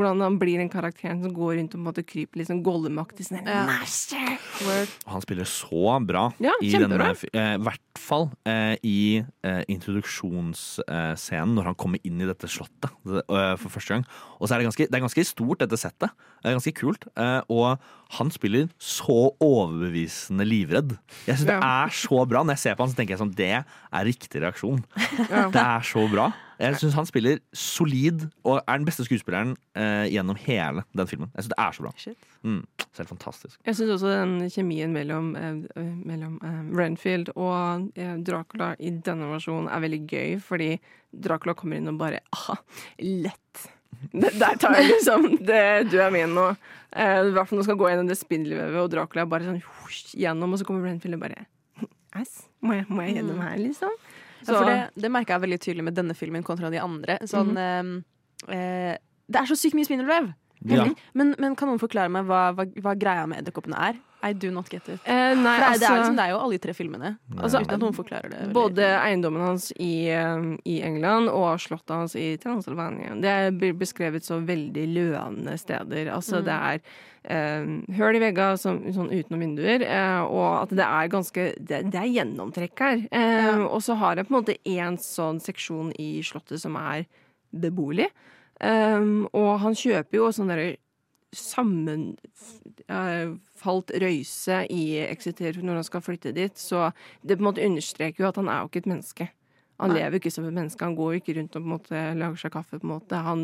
hvordan han blir den karakteren som går rundt og på en måte kryper litt sånn gollemaktig sånn Ja. Han spiller så bra Ja, i denne eh, hvert fall eh, i eh, introduksjonsscenen når han kommer inn i dette slottet eh, for første gang. Og så er det ganske, det er ganske stort, dette settet. Det er ganske kult. Eh, og han spiller så overbevisende livredd. Jeg syns det er så bra. Når jeg ser på han, så tenker jeg sånn Det er riktig reaksjon. Ja. Det er så bra. Jeg syns han spiller solid og er den beste skuespilleren eh, gjennom hele den filmen. Jeg synes det er så bra. Shit. Mm, så helt fantastisk. Jeg syns også den kjemien mellom, eh, mellom eh, Renfield og eh, Dracula i denne versjonen er veldig gøy, fordi Dracula kommer inn og bare aha, lett. Det, der tar jeg liksom det, Du er min nå. Eh, I hvert fall når du skal gå gjennom det spindelvevet, og Dracula bare sånn husj, gjennom, og så kommer Renfield og bare Ass, må jeg, må jeg gjennom her, liksom? Ja, for det, det merka jeg veldig tydelig med denne filmen kontra de andre. Sånn, eh, eh, det er så sykt mye spindelvev! Ja. Men, men kan noen forklare meg hva, hva, hva greia med edderkoppene er? I do not get it. Eh, nei, det, er, det, er, altså- liksom, det er jo alle de tre filmene. Altså, uten at noen forklarer det. Både eiendommen hans i, eh, i England og slottet hans i Transylvania. Det blir beskrevet som veldig løende steder. Altså det er eh, høl i veggene som, sånn utenom vinduer, eh, og at det er ganske Det, det er gjennomtrekk her. Eh, Og så har jeg på en måte én sånn seksjon i slottet som er beboelig. Um, og han kjøper jo sånn derre sammenfalt røyse i Exeter når han skal flytte dit, så det på en måte understreker jo at han er jo ikke et menneske. Han Nei. lever ikke som et menneske, han går ikke rundt og på en måte lager seg kaffe. på en måte. Han,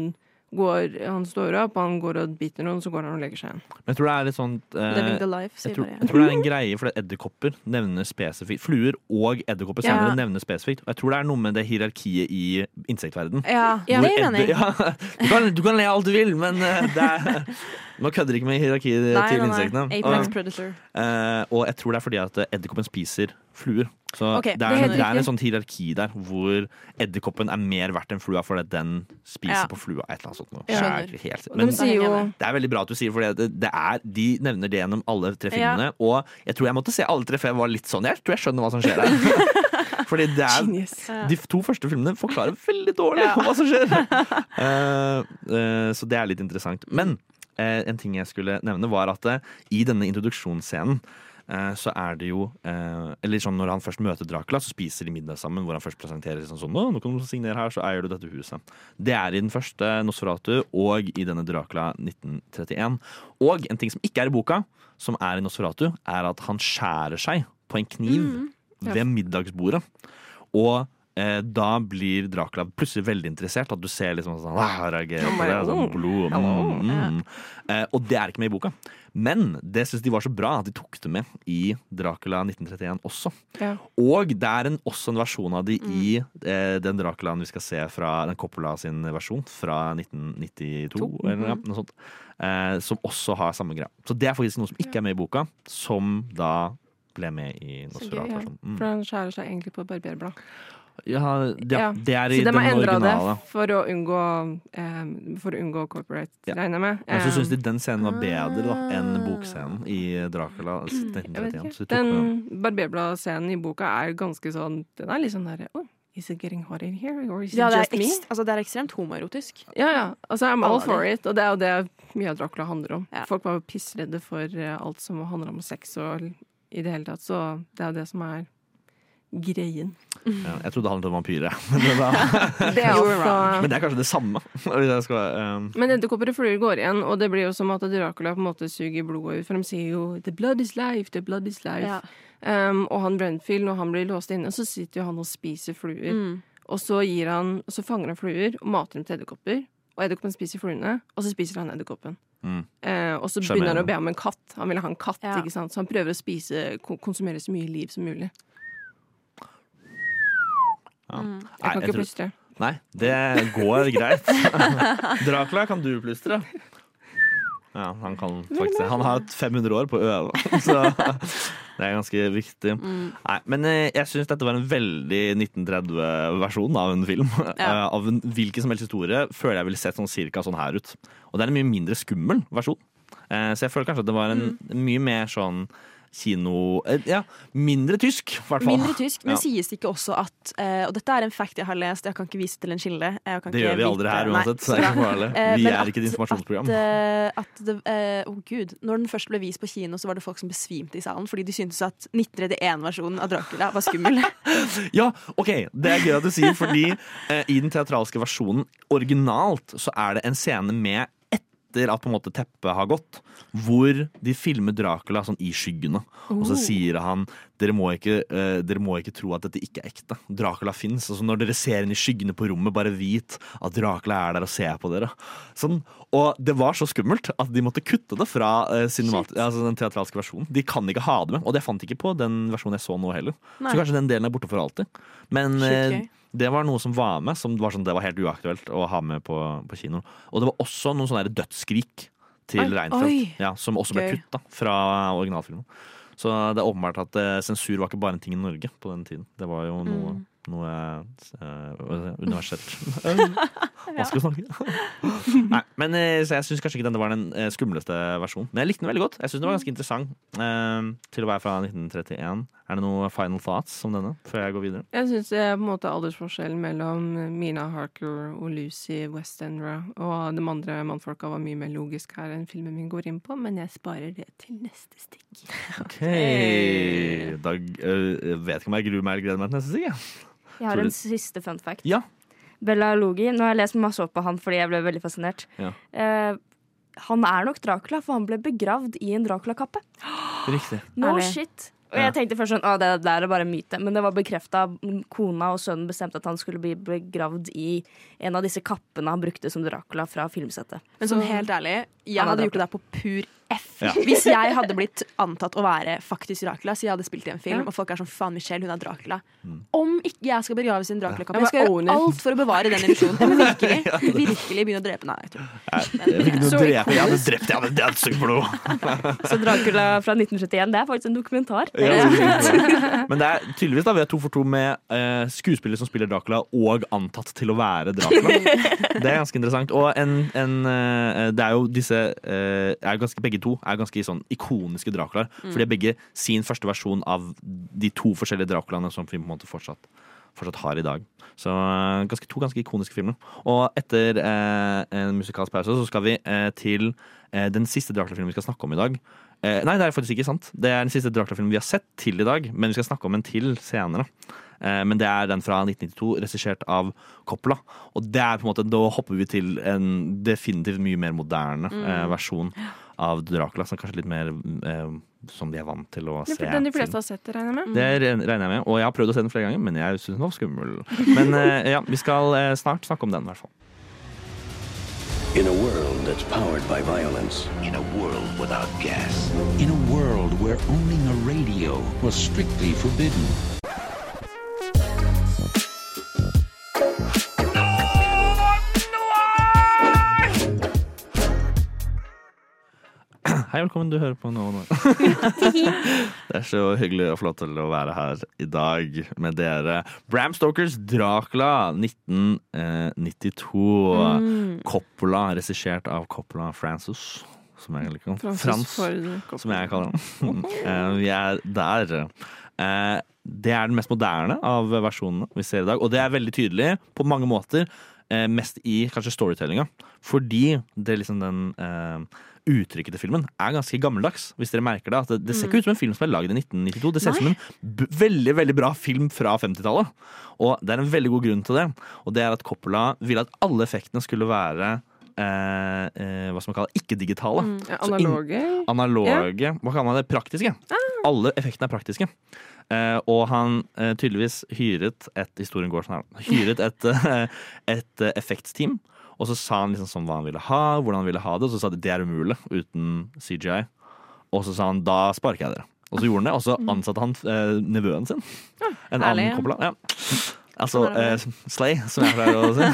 går, han står opp, han går og biter noen, så går han og legger seg igjen. Men jeg tror det er litt sånt eh, Living the life, jeg, tror, jeg tror det er en greie for edderkopper nevner spesifikt Fluer og edderkopper Ja. senere nevnes spesifikt. Og jeg tror det er noe med det hierarkiet i insektverden. Ja, ja det mener jeg ja, du, kan, du kan le alt du vil, men eh, det er Man kødder ikke med hierarkiet Nei, til nei, nei. insektene. Apex Og, Predator. eh, og jeg tror det er fordi at edderkoppen spiser fluer. Så okay, det, er, det, det er en sånn hierarki der hvor edderkoppen er mer verdt enn flua fordi den spiser Ja. på flua. Et eller annet sånt. noe. Helt- Men de jo det er veldig bra at du sier for det, det er, de nevner det gjennom alle tre Ja. filmene. Og jeg tror jeg måtte se alle tre før jeg var litt sånn Jeg tror jeg skjønner hva som skjer her. Fordi det er De to første filmene forklarer veldig dårlig Ja. hva som skjer. Uh, uh, så det er litt interessant. Men eh, en ting jeg skulle nevne, var at i denne introduksjonsscenen så er det jo eh, Eller sånn når han først møter Dracula, så spiser de middag sammen. Hvor han først presenterer sånn, sånn Nå, kan du signere her, så eier du dette huset. Det er i den første Nosferatu og i denne Dracula 1931. Og en ting som ikke er i boka, som er i Nosferatu, er at han skjærer seg på en kniv ved middagsbordet. Og eh, da blir Dracula plutselig veldig interessert. At du ser liksom sånn ah, reagerer på det, sånn blod mm, mm. Eh, Og det er ikke med i boka. Men det syns de var så bra at de tok det med i Dracula 1931 også. Ja. Og det er en, også en versjon av de i eh, den Draculaen vi skal se fra den Coppola sin versjon fra 1992, To. eller ja, noe sånt. Eh, som også har samme greia. Så det er faktisk noe som ikke er med i boka, som da ble med i Så ja. Mm. For han skjærer seg egentlig på barberblad. Ja, det, Ja, det er i Så de har endra det for å unngå, eh, for å unngå corporate, Ja. regner jeg med. Men så Eh, syns de den scenen var bedre da, enn bokscenen i Dracula 1931. ikke. Så de tok med den. Den barberbladscenen i boka er ganske sånn Den er litt sånn derre oh, Is it getting hot in here? Or is it Ja, det just me? altså, det er ekstremt homoerotisk. Ja, ja. Altså, I'm all for it. Og det er jo det mye av Dracula handler om. Ja. Folk var jo pissredde for eh, alt som handler om sex og i det hele tatt. Så det er jo det som er greien. Ja, jeg trodde det handlet om vampyrer. Men det, er også men det er kanskje det samme. Hvis jeg skal, um, Men edderkopper og fluer går igjen, og det blir jo som at Dracula på en måte suger blodet ut. For de sier jo 'the blood is life', 'the blood is life'. Ja. Um, og han Brenfield, når han blir låst inne, så sitter jo han og spiser fluer. Mm. Og så, gir han, så fanger han fluer og mater dem til edderkopper. Og edderkoppen spiser fluene, og så spiser han edderkoppen. Mm. Uh, og så begynner han å be om en katt. Han vil ha en katt, Ja. ikke sant? så han prøver å spise, konsumere så mye liv som mulig. Ja. Mm. Jeg kan jeg ikke tror- plystre. Nei, det går greit. Dracula kan du plystre. Ja, han kan faktisk det. Han har hatt 500 år på å øve, så det er ganske viktig. Nei, men eh, jeg syns dette var en veldig 1930-versjon av en film. Ja. Av en hvilken som helst historie føler jeg ville sett sånn cirka sånn her ut. Og det er en mye mindre skummel versjon. Eh, Så jeg føler kanskje at det var en mye mer sånn kino eh, Ja, mindre tysk, i hvert fall. Mindre tysk, men Ja. sies det ikke også at eh, Og dette er en fact jeg har lest, jeg kan ikke vise til en kilde. Det gjør vi aldri her uansett. så det er ikke farlig. Eh, Vi er at- ikke et informasjonsprogram. At, eh, at det, eh, oh gud, når den først ble vist på kino, så var det folk som besvimte i salen fordi de syntes at 1931-versjonen av Dracula var skummel. Ja, ok, det er gøy at du sier, fordi eh, i den teatralske versjonen, originalt, så er det en scene med etter at på en måte teppet har gått, hvor de filmer Dracula sånn i skyggene. Og så Oh. sier han dere må, ikke, uh, dere må ikke tro at dette ikke er ekte. Dracula fins. Altså, når dere ser inn i skyggene på rommet, bare vit at Dracula er der og ser på dere. Sånn, og det var så skummelt at de måtte kutte det fra uh, altså den teatralske versjonen. De kan ikke ha det med, og det fant de ikke på den versjonen jeg så nå heller. Nei. Så kanskje den delen er borte for alltid. Men gøy. Det var noe som var med, som var sånn, det var helt uaktuelt å ha med på, på kino. Og det var også noen sånne dødsskrik til Reinfeldt, ja, som også ble kutta fra originalfilmen. Så det er åpenbart at eh, sensur var ikke bare en ting i Norge på den tiden. Det var jo noe, Mm. noe eh, universelt. Hva skal vi snakke. Nei, men eh, så jeg syns kanskje ikke denne var den eh, skumleste versjonen. Men jeg likte den veldig godt. Jeg synes den var ganske interessant eh, til å være fra 1931. Er det noe final thoughts om denne før jeg går videre? Jeg syns aldersforskjellen mellom Mina Harker og Lucy Westendra og de andre mannfolka var mye mer logisk her enn filmen min går inn på, men jeg sparer det til neste stikk. Ok Da øh, vet ikke om jeg gruer meg eller gleder meg til neste stikk. jeg. Jeg har en siste fun fact. Ja. Bella Logi. Nå har jeg lest masse opp på han fordi jeg ble veldig fascinert. Ja. Eh, han er nok Dracula, for han ble begravd i en Dracula-kappe. Riktig. No shit. Og jeg tenkte først sånn, å, det der er bare en myte. Men det var bekrefta. Kona og sønnen bestemte at han skulle bli begravd i en av disse kappene han brukte som Dracula fra filmsettet. Men sånn helt ærlig, jeg hadde gjort det der på pur F. Ja. Hvis jeg hadde blitt antatt å være faktisk Dracula, så jeg hadde spilt i en film, Ja. og folk er sånn faen, Michelle, hun er Dracula. Om ikke jeg skal begraves i en Dracula-kappe, Ja. jeg skal Jeg gjøre alt for å bevare den illusjonen. Jeg virkelig, virkelig begynne å drepe Nei, jeg tror. Jeg fikk noe Så drepe. Jeg hadde drept, jeg hadde, jeg hadde sugd blod. Så Dracula fra 1971, det er faktisk en dokumentar. Ja, Men det er tydeligvis da vi er to for to med uh, skuespiller som spiller Dracula og antatt til å være Dracula. Det er ganske interessant. Og en, en, uh, det er jo disse uh, er ganske, Begge to er ganske sånn ikoniske Draculaer. Mm. For de er begge sin første versjon av de to forskjellige Draculaene som vi på en måte fortsatt fortsatt har i dag. Så eh, ganske, to ganske ikoniske filmer. Og etter eh, en musikalsk pause så skal vi eh, til eh, den siste Dracula-filmen vi skal snakke om i dag. Eh, nei, det er faktisk ikke sant. Det er den siste Dracula-filmen vi har sett til i dag, men vi skal snakke om en til senere. Eh, men det er den fra 1992, regissert av Coppola. Og det er på en måte, da hopper vi til en definitivt mye mer moderne Mm. versjon av Dracula. Som kanskje litt mer eh, som de er vant til å se. er den de fleste har sett, regner jeg med. Det regner jeg med. Og jeg har prøvd å se den flere ganger, men jeg syns den var skummel. Men eh, ja, vi skal eh, snart snakke om den, i hvert fall. In a world that's powered by violence. In a world without gas. In a world where owning a radio was strictly forbidden. Hei, velkommen. Du hører på nå. nå. det er så hyggelig og flott å være her i dag med dere. Bram Stokers Dracula 1992. Mm. Coppola, regissert av Coppola Francis. Som jeg liker. Francis Frans, som jeg kaller ham. Eh, Vi er der. Eh, Det er den mest moderne av versjonene vi ser i dag, og det er veldig tydelig på mange måter. eh, Mest i kanskje storytellinga, fordi det er liksom den eh, uttrykket til filmen er ganske gammeldags. Hvis dere merker Det at det, det ser ikke ut som en film som er lagd i 1992. Det ser ut som en veldig veldig bra film fra 50-tallet. Og det er en veldig god grunn til det. Og det er at Coppola ville at alle effektene skulle være eh, eh, hva som man kaller ikke-digitale. Mm, ja, analoge. Analoge. Hva kaller man det? Praktiske. Alle effektene er praktiske. Eh, og han eh, tydeligvis hyret et historien går sånn her, hyret et, et eh, effektsteam. Og så sa han liksom sånn hva han ville ha, hvordan han ville ha det. Og så sa de det er umulig uten CGI. Og så sa han da sparker jeg dere. Og så gjorde han det, og så ansatte han eh, nevøen sin. En herlig. annen Coppola. Ja. Altså Sånn eh, Slay, som jeg pleier å si.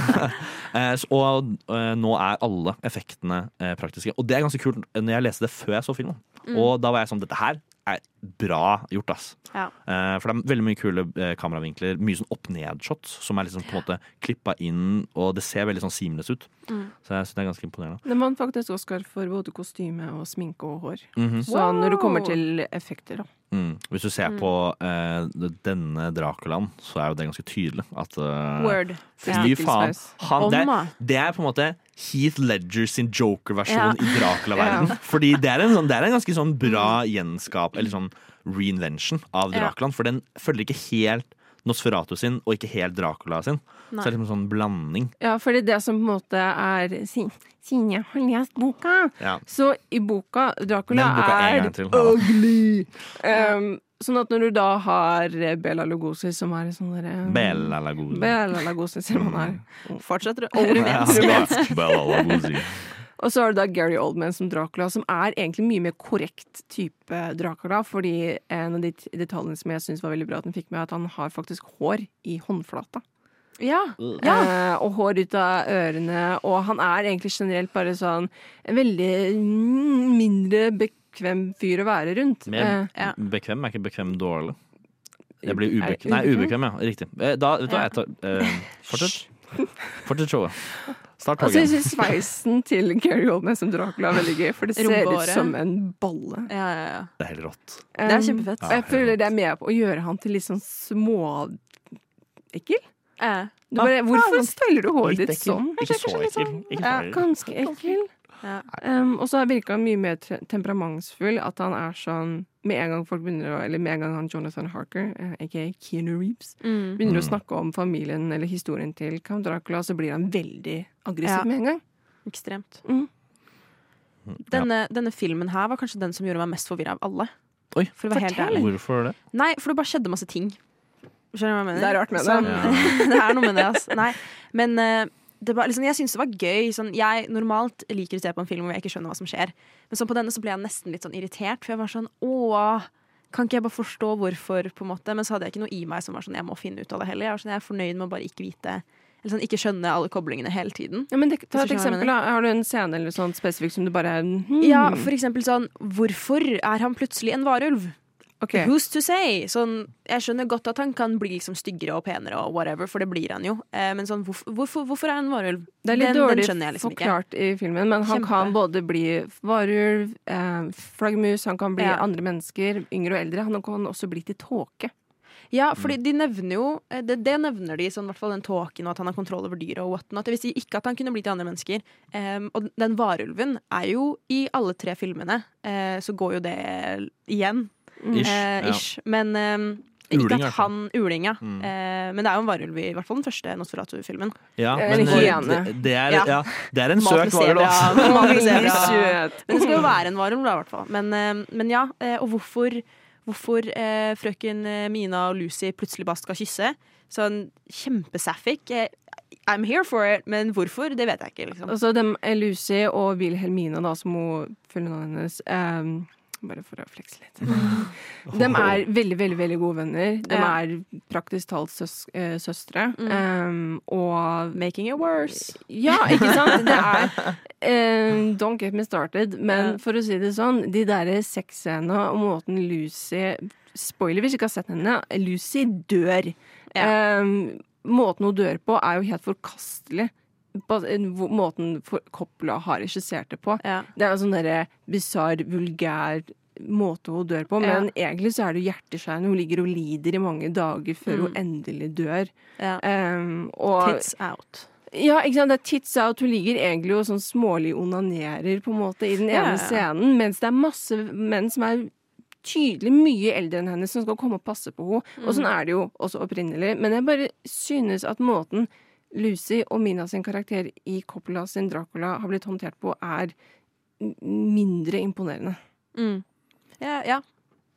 Eh, så- og eh, nå er alle effektene eh, praktiske. Og det er ganske kult når jeg leste det før jeg så filmen. Mm. Og da var jeg sånn Dette her er bra gjort, ass. Ja. Uh, for det er veldig mye kule uh, kameravinkler. Mye sånn opp-ned-shots som er liksom på en måte klippa inn, og det ser veldig sånn seamless ut. Mm. Så jeg synes det er ganske imponerende. Den vant faktisk Oscar for både kostyme og sminke og hår. Mhm. Så når det kommer til effekter, da. Mm. Hvis du ser Mm. på uh, denne Draculaen, så er jo det ganske tydelig at uh, Word. Fy Ja. faen. Han, det, er, det er på en måte Heath Ledger sin Joker-versjon Ja. i Dracula-verden. Ja. Fordi det er, en sånn, det er en ganske sånn bra gjenskap, eller sånn reinvention av Ja. Draculaen. For den følger ikke helt Nosferatu sin, og ikke helt Dracula sin. Nei. Så det er liksom en sånn blanding. Ja, fordi det som på en måte er si- Siden jeg har lest boka, Ja. så i boka Dracula boka er til, ugly. Um, sånn at når du da har Bela Lugosi, som er sånn derre Bela Lugosi. Bela Lugosi, som om han er Fortsetter Old Ja. Bela Lugosi. Og så har du da Gary Oldman som Dracula, som er egentlig mye mer korrekt type Dracula. Fordi en av de detaljene som jeg syns var veldig bra at den fikk med, er at han har faktisk hår i håndflata. Ja. Eh, og hår ut av ørene. Og han er egentlig generelt bare sånn en veldig mm, mindre bekvem fyr å være rundt. Men Eh, bekvem er ikke bekvem dårlig. Jeg blir ubekvem. Nei, ubekvem? ubekvem, ja. Riktig. Eh, Da, vet du hva, jeg tar eh, Fortsett. Fortsett showet. Start altså, jeg toget. syns sveisen til Gary Oldman som Dracula er veldig gøy, for det ser ut som en balle. Ja, ja, ja. Det er helt rått. Det er Um, kjempefett. og jeg føler det er med på å gjøre han til litt sånn småekkel. Eh. Bare, hvorfor sånn styler du håret ditt sånn? Ikke så ekkel. Så ganske ekkel. Ja. Um, og så virker han mye mer temperamentsfull. At han er sånn Med en gang folk begynner å Eller med en gang han Jonathan Harker, eh, aka Keanu Reeves, Mm. begynner å Mm. snakke om familien eller historien til Count Dracula, så blir han veldig aggressiv Ja. med en gang. Ekstremt. Mm. Denne, denne filmen her var kanskje den som gjorde meg mest forvirra av alle. Oi. For å. Hvorfor det? Nei, for det bare skjedde masse ting. Skjønner du hva jeg mener? Det er rart med det. Sånn, Ja. det er noe med det, altså. Nei, men eh, det var, liksom, jeg syns det var gøy. Sånn, jeg normalt liker å se på en film hvor jeg ikke skjønner hva som skjer. Men sånn på denne så ble jeg nesten litt sånn irritert, for jeg var sånn åh, kan ikke jeg bare forstå hvorfor, på en måte? Men så hadde jeg ikke noe i meg som var sånn jeg må finne ut av det heller. Jeg, var sånn, jeg er fornøyd med å bare ikke vite Eller sånn, ikke skjønne alle koblingene hele tiden. Ja, men det, ta et eksempel. da Har du en scene eller sånn spesifikk som du bare hmm. Ja, for eksempel sånn Hvorfor er han plutselig en varulv? Ok. Who's to say? Sånn, jeg skjønner godt at han kan bli liksom styggere og penere, og whatever, for det blir han jo. Eh, men sånn, hvorfor, hvorfor, hvorfor er han varulv? Det er litt Den- den dårlig jeg liksom forklart i filmen, men han Kjempe. kan både bli varulv, eh, flaggermus, han kan bli Ja. andre mennesker, yngre og eldre. Han kan også bli til tåke. Ja, for de nevner jo eh, Det, det nevner de, sånn, fall den tåken, og at han har kontroll over dyret og whatnot. Det vil si ikke at han kunne bli til andre mennesker. Um, og den varulven er jo i alle tre filmene, uh, så går jo det igjen. Ish. Eh, ja. Men em, ikke at han Uling, ja. Mm. Eh, men det er jo en varulv i hvert fall den første Nosferatu-filmen. Ja, Eller men det, det, er, Ja. ja, det er en søt varulv, altså. Men det skal jo være en varulv, da, i hvert fall. Men, eh, men ja, eh, og hvorfor, hvorfor eh, frøken eh, Mina og Lucy plutselig bare skal kysse. Sånn kjempesapphic. Eh, I'm here for it, men hvorfor, det vet jeg ikke, liksom. Altså dem, eh, Lucy og Wilhelmina, da, som hun følger navnet hennes ehm, Bare for å flekse litt. De er veldig, veldig veldig gode venner. De er praktisk talt søs, eh, søstre. Ehm, og Making it worse. Ja, ikke sant? Det er um, Don't get me started. Men for å si det sånn, de derre sexscenene og måten Lucy Spoiler hvis ikke har sett henne. Lucy dør. Um, måten hun dør på, er jo helt forkastelig. Måten Coppola har regissert det på. Ja. Det er en sånn derre bisarr, vulgær måte hun dør på. Men egentlig så er det hjerteskjærende. Hun ligger og lider i mange dager før hun endelig dør. Ja. Um, og Tits out. ja, ikke sant? Det er tits out. Hun ligger egentlig og sånn smålig onanerer på en måte i den ene ja. scenen, mens det er masse menn som er tydelig mye eldre enn henne, som skal komme og passe på henne. Og sånn Mm. er det jo også opprinnelig. Men jeg bare synes at måten Lucy og Mina sin karakter i Coppola sin Dracula har blitt håndtert på, er mindre imponerende. Mm. Ja, ja.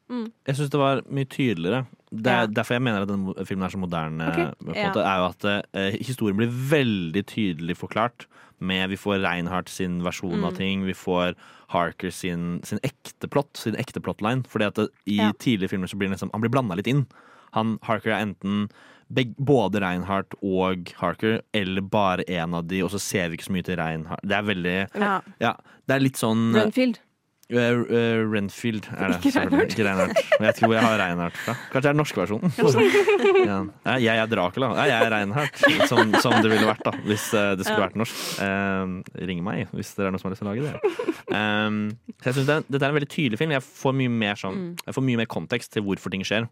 Jeg syns det var mye tydeligere. Det er Ja. Derfor jeg mener at denne filmen er så moderne. Okay. Ja. måte, er jo at eh, Historien blir veldig tydelig forklart. Med Vi får Reinhardt sin versjon av Mm. ting. Vi får Harker sin, sin ekte plott, sin ekte plotline. Fordi at det, i Ja. tidligere filmer så blir han liksom, han blir blanda litt inn. Han, Harker er enten både Reinhardt og Harker, eller bare en av de, og så ser vi ikke så mye til Reinhardt. Det er veldig Ja. Ja, det er litt sånn Renfield. Eh, uh, Renfield er det. Ikke. Reinhardt. Ikke Reinhardt. Jeg tror jeg har Reinhardt fra. Kanskje det er den norske versjonen. ja. Jeg er Dracula. Jeg er Reinhardt, som, som det ville vært da hvis eh, det skulle vært norsk. Eh, ring meg hvis dere er noen som har lyst til å lage det. Um, så jeg synes det, Dette er en veldig tydelig film. Jeg får mye mer, sånn, Mm. jeg får mye mer kontekst til hvorfor ting skjer.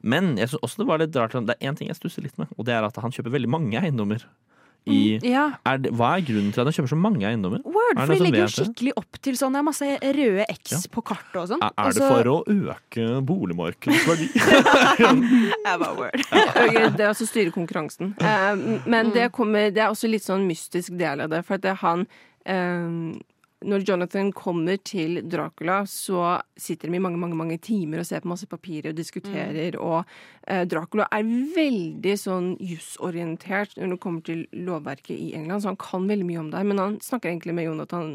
Men jeg synes også det var litt rart Det er én ting jeg stusser litt med, og det er at han kjøper veldig mange eiendommer. I, Ja. er det, hva er grunnen til at han kjøper så mange eiendommer? Word, for de legger jo skikkelig opp til sånn. Det er masse røde X Ja. på kartet og sånn. Er, er det for å øke boligmarkedets verdi? Jeg bare, word. okay, Det er altså styre konkurransen. Eh, men Mm. det, kommer, det er også litt sånn mystisk del av det. For at det er han eh, Når Jonathan kommer til Dracula, så sitter de i mange mange, mange timer og ser på masse papirer og diskuterer. Mm. Og eh, Dracula er veldig sånn jussorientert når det kommer til lovverket i England, så han kan veldig mye om det. Men han snakker egentlig med Jonathan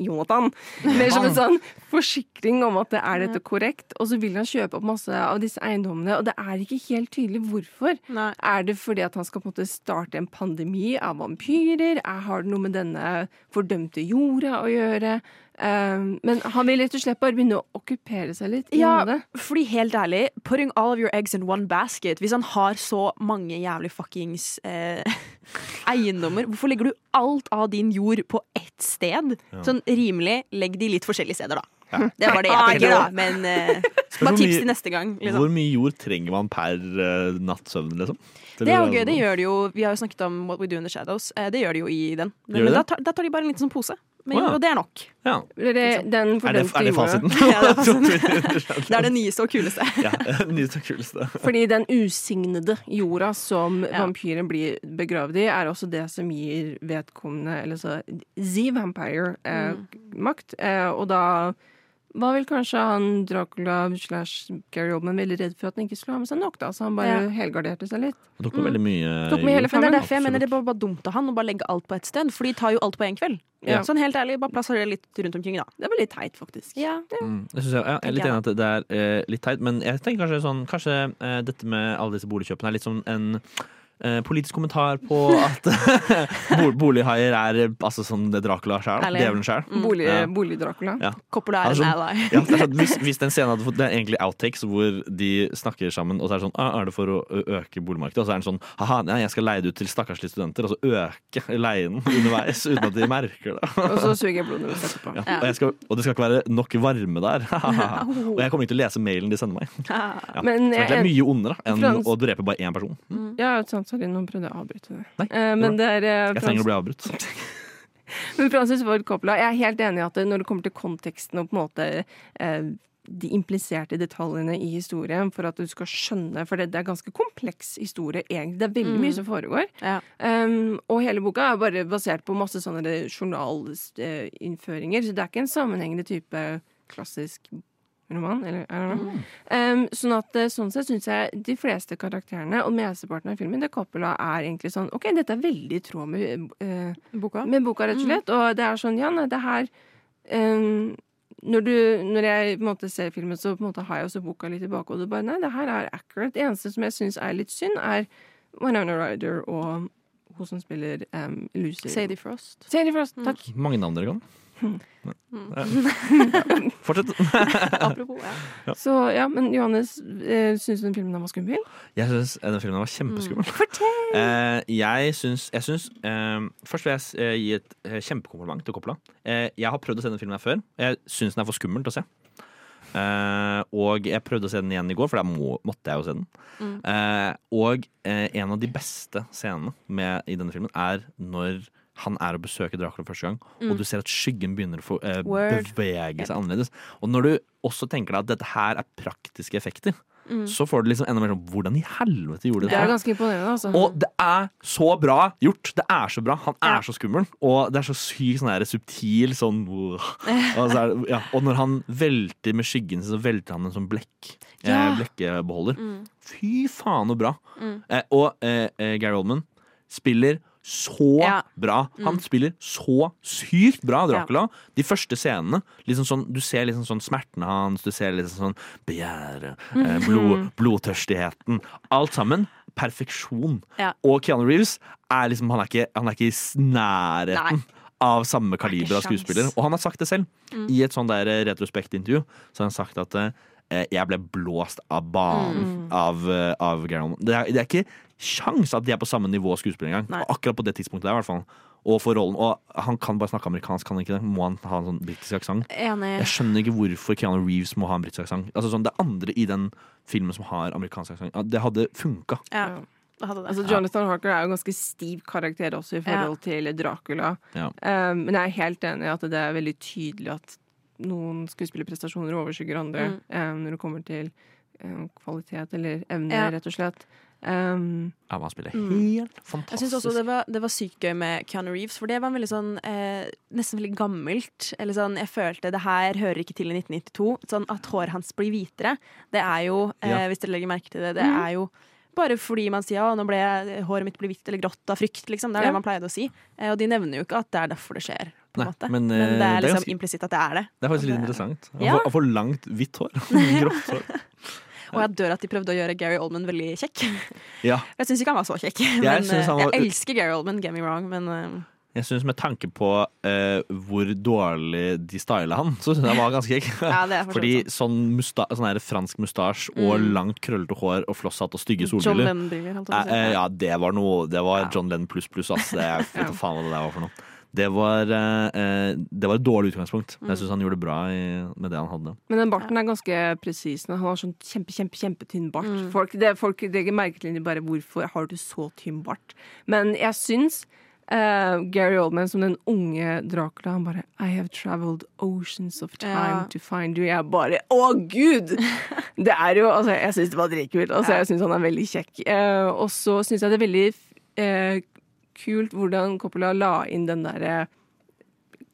Jonathan! Mer som en sånn forsikring om at det er dette korrekt. Og så vil han kjøpe opp masse av disse eiendommene, og det er ikke helt tydelig hvorfor. Nei. Er det fordi at han skal på en måte starte en pandemi av vampyrer? Er, har det noe med denne fordømte jorda å gjøre? Um, men han vil rett og slett bare begynne å okkupere seg litt. Ja, det. fordi helt ærlig, putting all of your eggs in one basket Hvis han har så mange jævlig fuckings eh, eiendommer, hvorfor legger du alt av din jord på ett sted? Ja. Sånn rimelig, legg de litt forskjellige steder, da. Ja. Det var det jeg tenker, da. Men eh, hvor bare tips til neste gang. Liksom. Hvor mye jord trenger man per uh, nattsøvn, liksom? Til Det er jo gøy. Det gjør de jo. Vi har jo snakket om What We Do in the Shadows. Eh, det gjør de jo i den. Men, Men da tar, da tar de bare en liten sånn pose. Men, oh, ja. Og det er nok. Ja. Er det, den Er det, er det fasiten? Ja, det er fasiten. Det er det nyeste og kuleste. ja, nyeste og kuleste. Fordi den usignede jorda som Ja. vampyren blir begravd i, er også det som gir vedkommende, eller så The Vampire, eh, makt. Eh, og da var vel kanskje han Dracula slash Gary Oldman veldig redd for at han ikke skulle ha med seg nok, da, så han bare Ja. helgarderte seg litt. Det tok med veldig mye Tok med hele. Men det er derfor jeg mener det er bare, bare dumt av han å bare legge alt på ett sted. For de tar jo alt på én kveld. Ja. Sånn helt ærlig, bare plasser det litt rundt omkring, da. Det var litt teit, faktisk. Ja, Mm, jeg, ja, jeg er litt enig i at det er eh, litt teit, men jeg tenker kanskje sånn Kanskje eh, dette med alle disse boligkjøpene er litt som en politisk kommentar på at bolighaier er eh, altså sånn det Dracula sjøl. Djevelen sjøl. Bolig, Ja. Bolig-Dracula. Ja. Coppola er Altså, en ally. Ja, sånn, hvis, hvis den scenen hadde fått Det er egentlig outtakes hvor de snakker sammen, og så er det sånn ah, Er det for å øke boligmarkedet? Og så er den sånn Haha, nei, jeg skal leie det ut til stakkarslige studenter, og så øke leien underveis uten at de merker det. Og så suger jeg blodet ut etterpå. Ja, og, jeg skal, og det skal ikke være nok varme der. og jeg kommer ikke til å lese mailen de sender meg. Ja, Men så det er mye ondere enn å drepe bare én person. Ja, sant, sorry, nå prøvde jeg å avbryte det. Nei, Eh, men det er eh, Jeg trenger å bli avbrutt. Men Francis Ford Coppola, jeg er helt enig i at når det kommer til konteksten og på en måte eh, de impliserte detaljene i historien for at du skal skjønne For det, det er ganske kompleks historie, egentlig. Det er veldig Mm. mye som foregår. Ja. Um, og hele boka er bare basert på masse sånne journalinnføringer, så det er ikke en sammenhengende type klassisk roman. Eller, know. Um, sånn at eh, sånn sett syns jeg de fleste karakterene og mesteparten av filmen det Coppola er egentlig sånn OK, dette er veldig i tråd med, uh, Boka. med boka, rett og slett. Og det er sånn, ja, nei, det her um, når, du, når jeg på en måte ser filmen, så på en måte har jeg også boka litt i bakhodet. Bare, nei, det her er accurate. Det eneste som jeg syns er litt synd, er Winona Ryder og hun som spiller um, Lucy. Sadie Frost. Sadie Frost, takk. Mange navn dere kan. Mm. Fortsett. Apropos, ja. Så ja, men Johannes, eh, syns du den filmen var skummel? Jeg syns den filmen var kjempeskummel. Fortell! Eh, jeg syns, jeg syns eh, Først vil jeg eh, gi et eh, kjempekompliment til Coppola. Eh, jeg har prøvd å se den filmen her før. Jeg syns den er for skummel til å se. Eh, og jeg prøvde å se den igjen i går, for da må, måtte jeg jo se den. Mm. Eh, og eh, en av de beste scenene med, i denne filmen er når han er og besøker Dracula første gang, Mm. og du ser at skyggen begynner å få, eh, bevege seg annerledes. Og når du også tenker deg at dette her er praktiske effekter, Mm. så får du liksom enda mer sånn Hvordan i helvete gjorde de Det det? er ganske imponerende, altså. Og det er så bra gjort! Det er så bra. Han er så skummel. Og det er så sykt sånn der subtil sånn og, så det, ja. og når han velter med skyggen sin, så velter han en sånn blekk. Eh, blekkebeholder. Mm. Fy faen, så bra! Mm. Eh, og eh, eh, Gary Oldman spiller så Ja. bra. Han Mm. spiller så sykt bra Dracula. De første scenene. Liksom sånn, du ser liksom sånn smertene hans, du ser liksom sånn begjæret, eh, blod, Mhm. blodtørstigheten. Alt sammen perfeksjon. Ja. Og Keanu Reeves er liksom Han er ikke, han er ikke i nærheten. Nei. av samme kaliber av skuespiller. Og han har sagt det selv. Mm. I et sånn retrospektintervju så har han sagt at eh, jeg ble blåst av banen Mm. av, eh, av Gary Oldman. Det er, det er ikke sjans at de er på samme nivå skuespiller engang. Akkurat på det tidspunktet der, i hvert fall. Og for rollen. Og han kan bare snakke amerikansk, kan han ikke det? Må han ha en sånn britisk aksent? Jeg skjønner ikke hvorfor Keanu Reeves må ha en britisk aksent. Altså, sånn, det er andre i den filmen som har amerikansk aksent. Det hadde funka. Ja, det hadde det. Altså, Jonathan Harker er jo en ganske stiv karakter også i forhold til Dracula. Ja. Um, men jeg er helt enig i at det er veldig tydelig at noen skuespillerprestasjoner overskygger andre um, når det kommer til um, kvalitet eller evne, Ja. rett og slett. Um, Ja, man spiller Mm. helt Jeg fantastisk. synes også det var, det var sykt gøy med Keanu Reeves, for det var veldig sånn eh, nesten veldig gammelt. Eller sånn, jeg følte det her hører ikke til i 1992. Sånn at håret hans blir hvitere, det er jo, eh, Ja. hvis dere legger merke til det, det er jo bare fordi man sier ja, nå ble håret mitt ble hvitt eller grått av frykt, liksom. Det er Ja. det man pleide å si. Eh, og de nevner jo ikke at det er derfor det skjer, på en måte. men, Men, eh, det er er liksom implisitt at det er det. Det er faktisk litt interessant. Å Ja. få langt, hvitt hår. Grått hår. Og jeg dør at de prøvde å gjøre Gary Oldman veldig kjekk. Ja. Jeg syns ikke han var så kjekk. Men, jeg, eh, var- jeg elsker Gary Oldman, get me wrong, men eh, Jeg synes Med tanke på uh, hvor dårlig de styla han, så syns jeg han var ganske kjekk. Ja, det er Fordi sånn, musta sånn fransk mustasje og Mm. langt, krøllete hår og flosshatt og stygge John Lennon-briller. holdt jeg på å si. Eh, eh, ja, det var noe Det var. John Lennon pluss pluss, ass. Det, jeg vet faen hva det der var for noe. Det var, eh, eh, det var et dårlig utgangspunkt. Men Jeg syns han gjorde det bra i, med det han hadde. men den barten er ganske presis. Han har sånn kjempe, kjempe, kjempetynn bart. Mm. Folk, det, folk legger merke til bare hvorfor har du så tynn bart. Men jeg syns eh, Gary Oldman som den unge Dracula Han bare I have traveled oceans of time Ja. to find you. Jeg bare Å, gud! Det er jo Altså, jeg syns det var dritkult. Altså, Ja. jeg syns han er veldig kjekk. Eh, og så syns jeg det er veldig eh, kult hvordan Coppola la inn den derre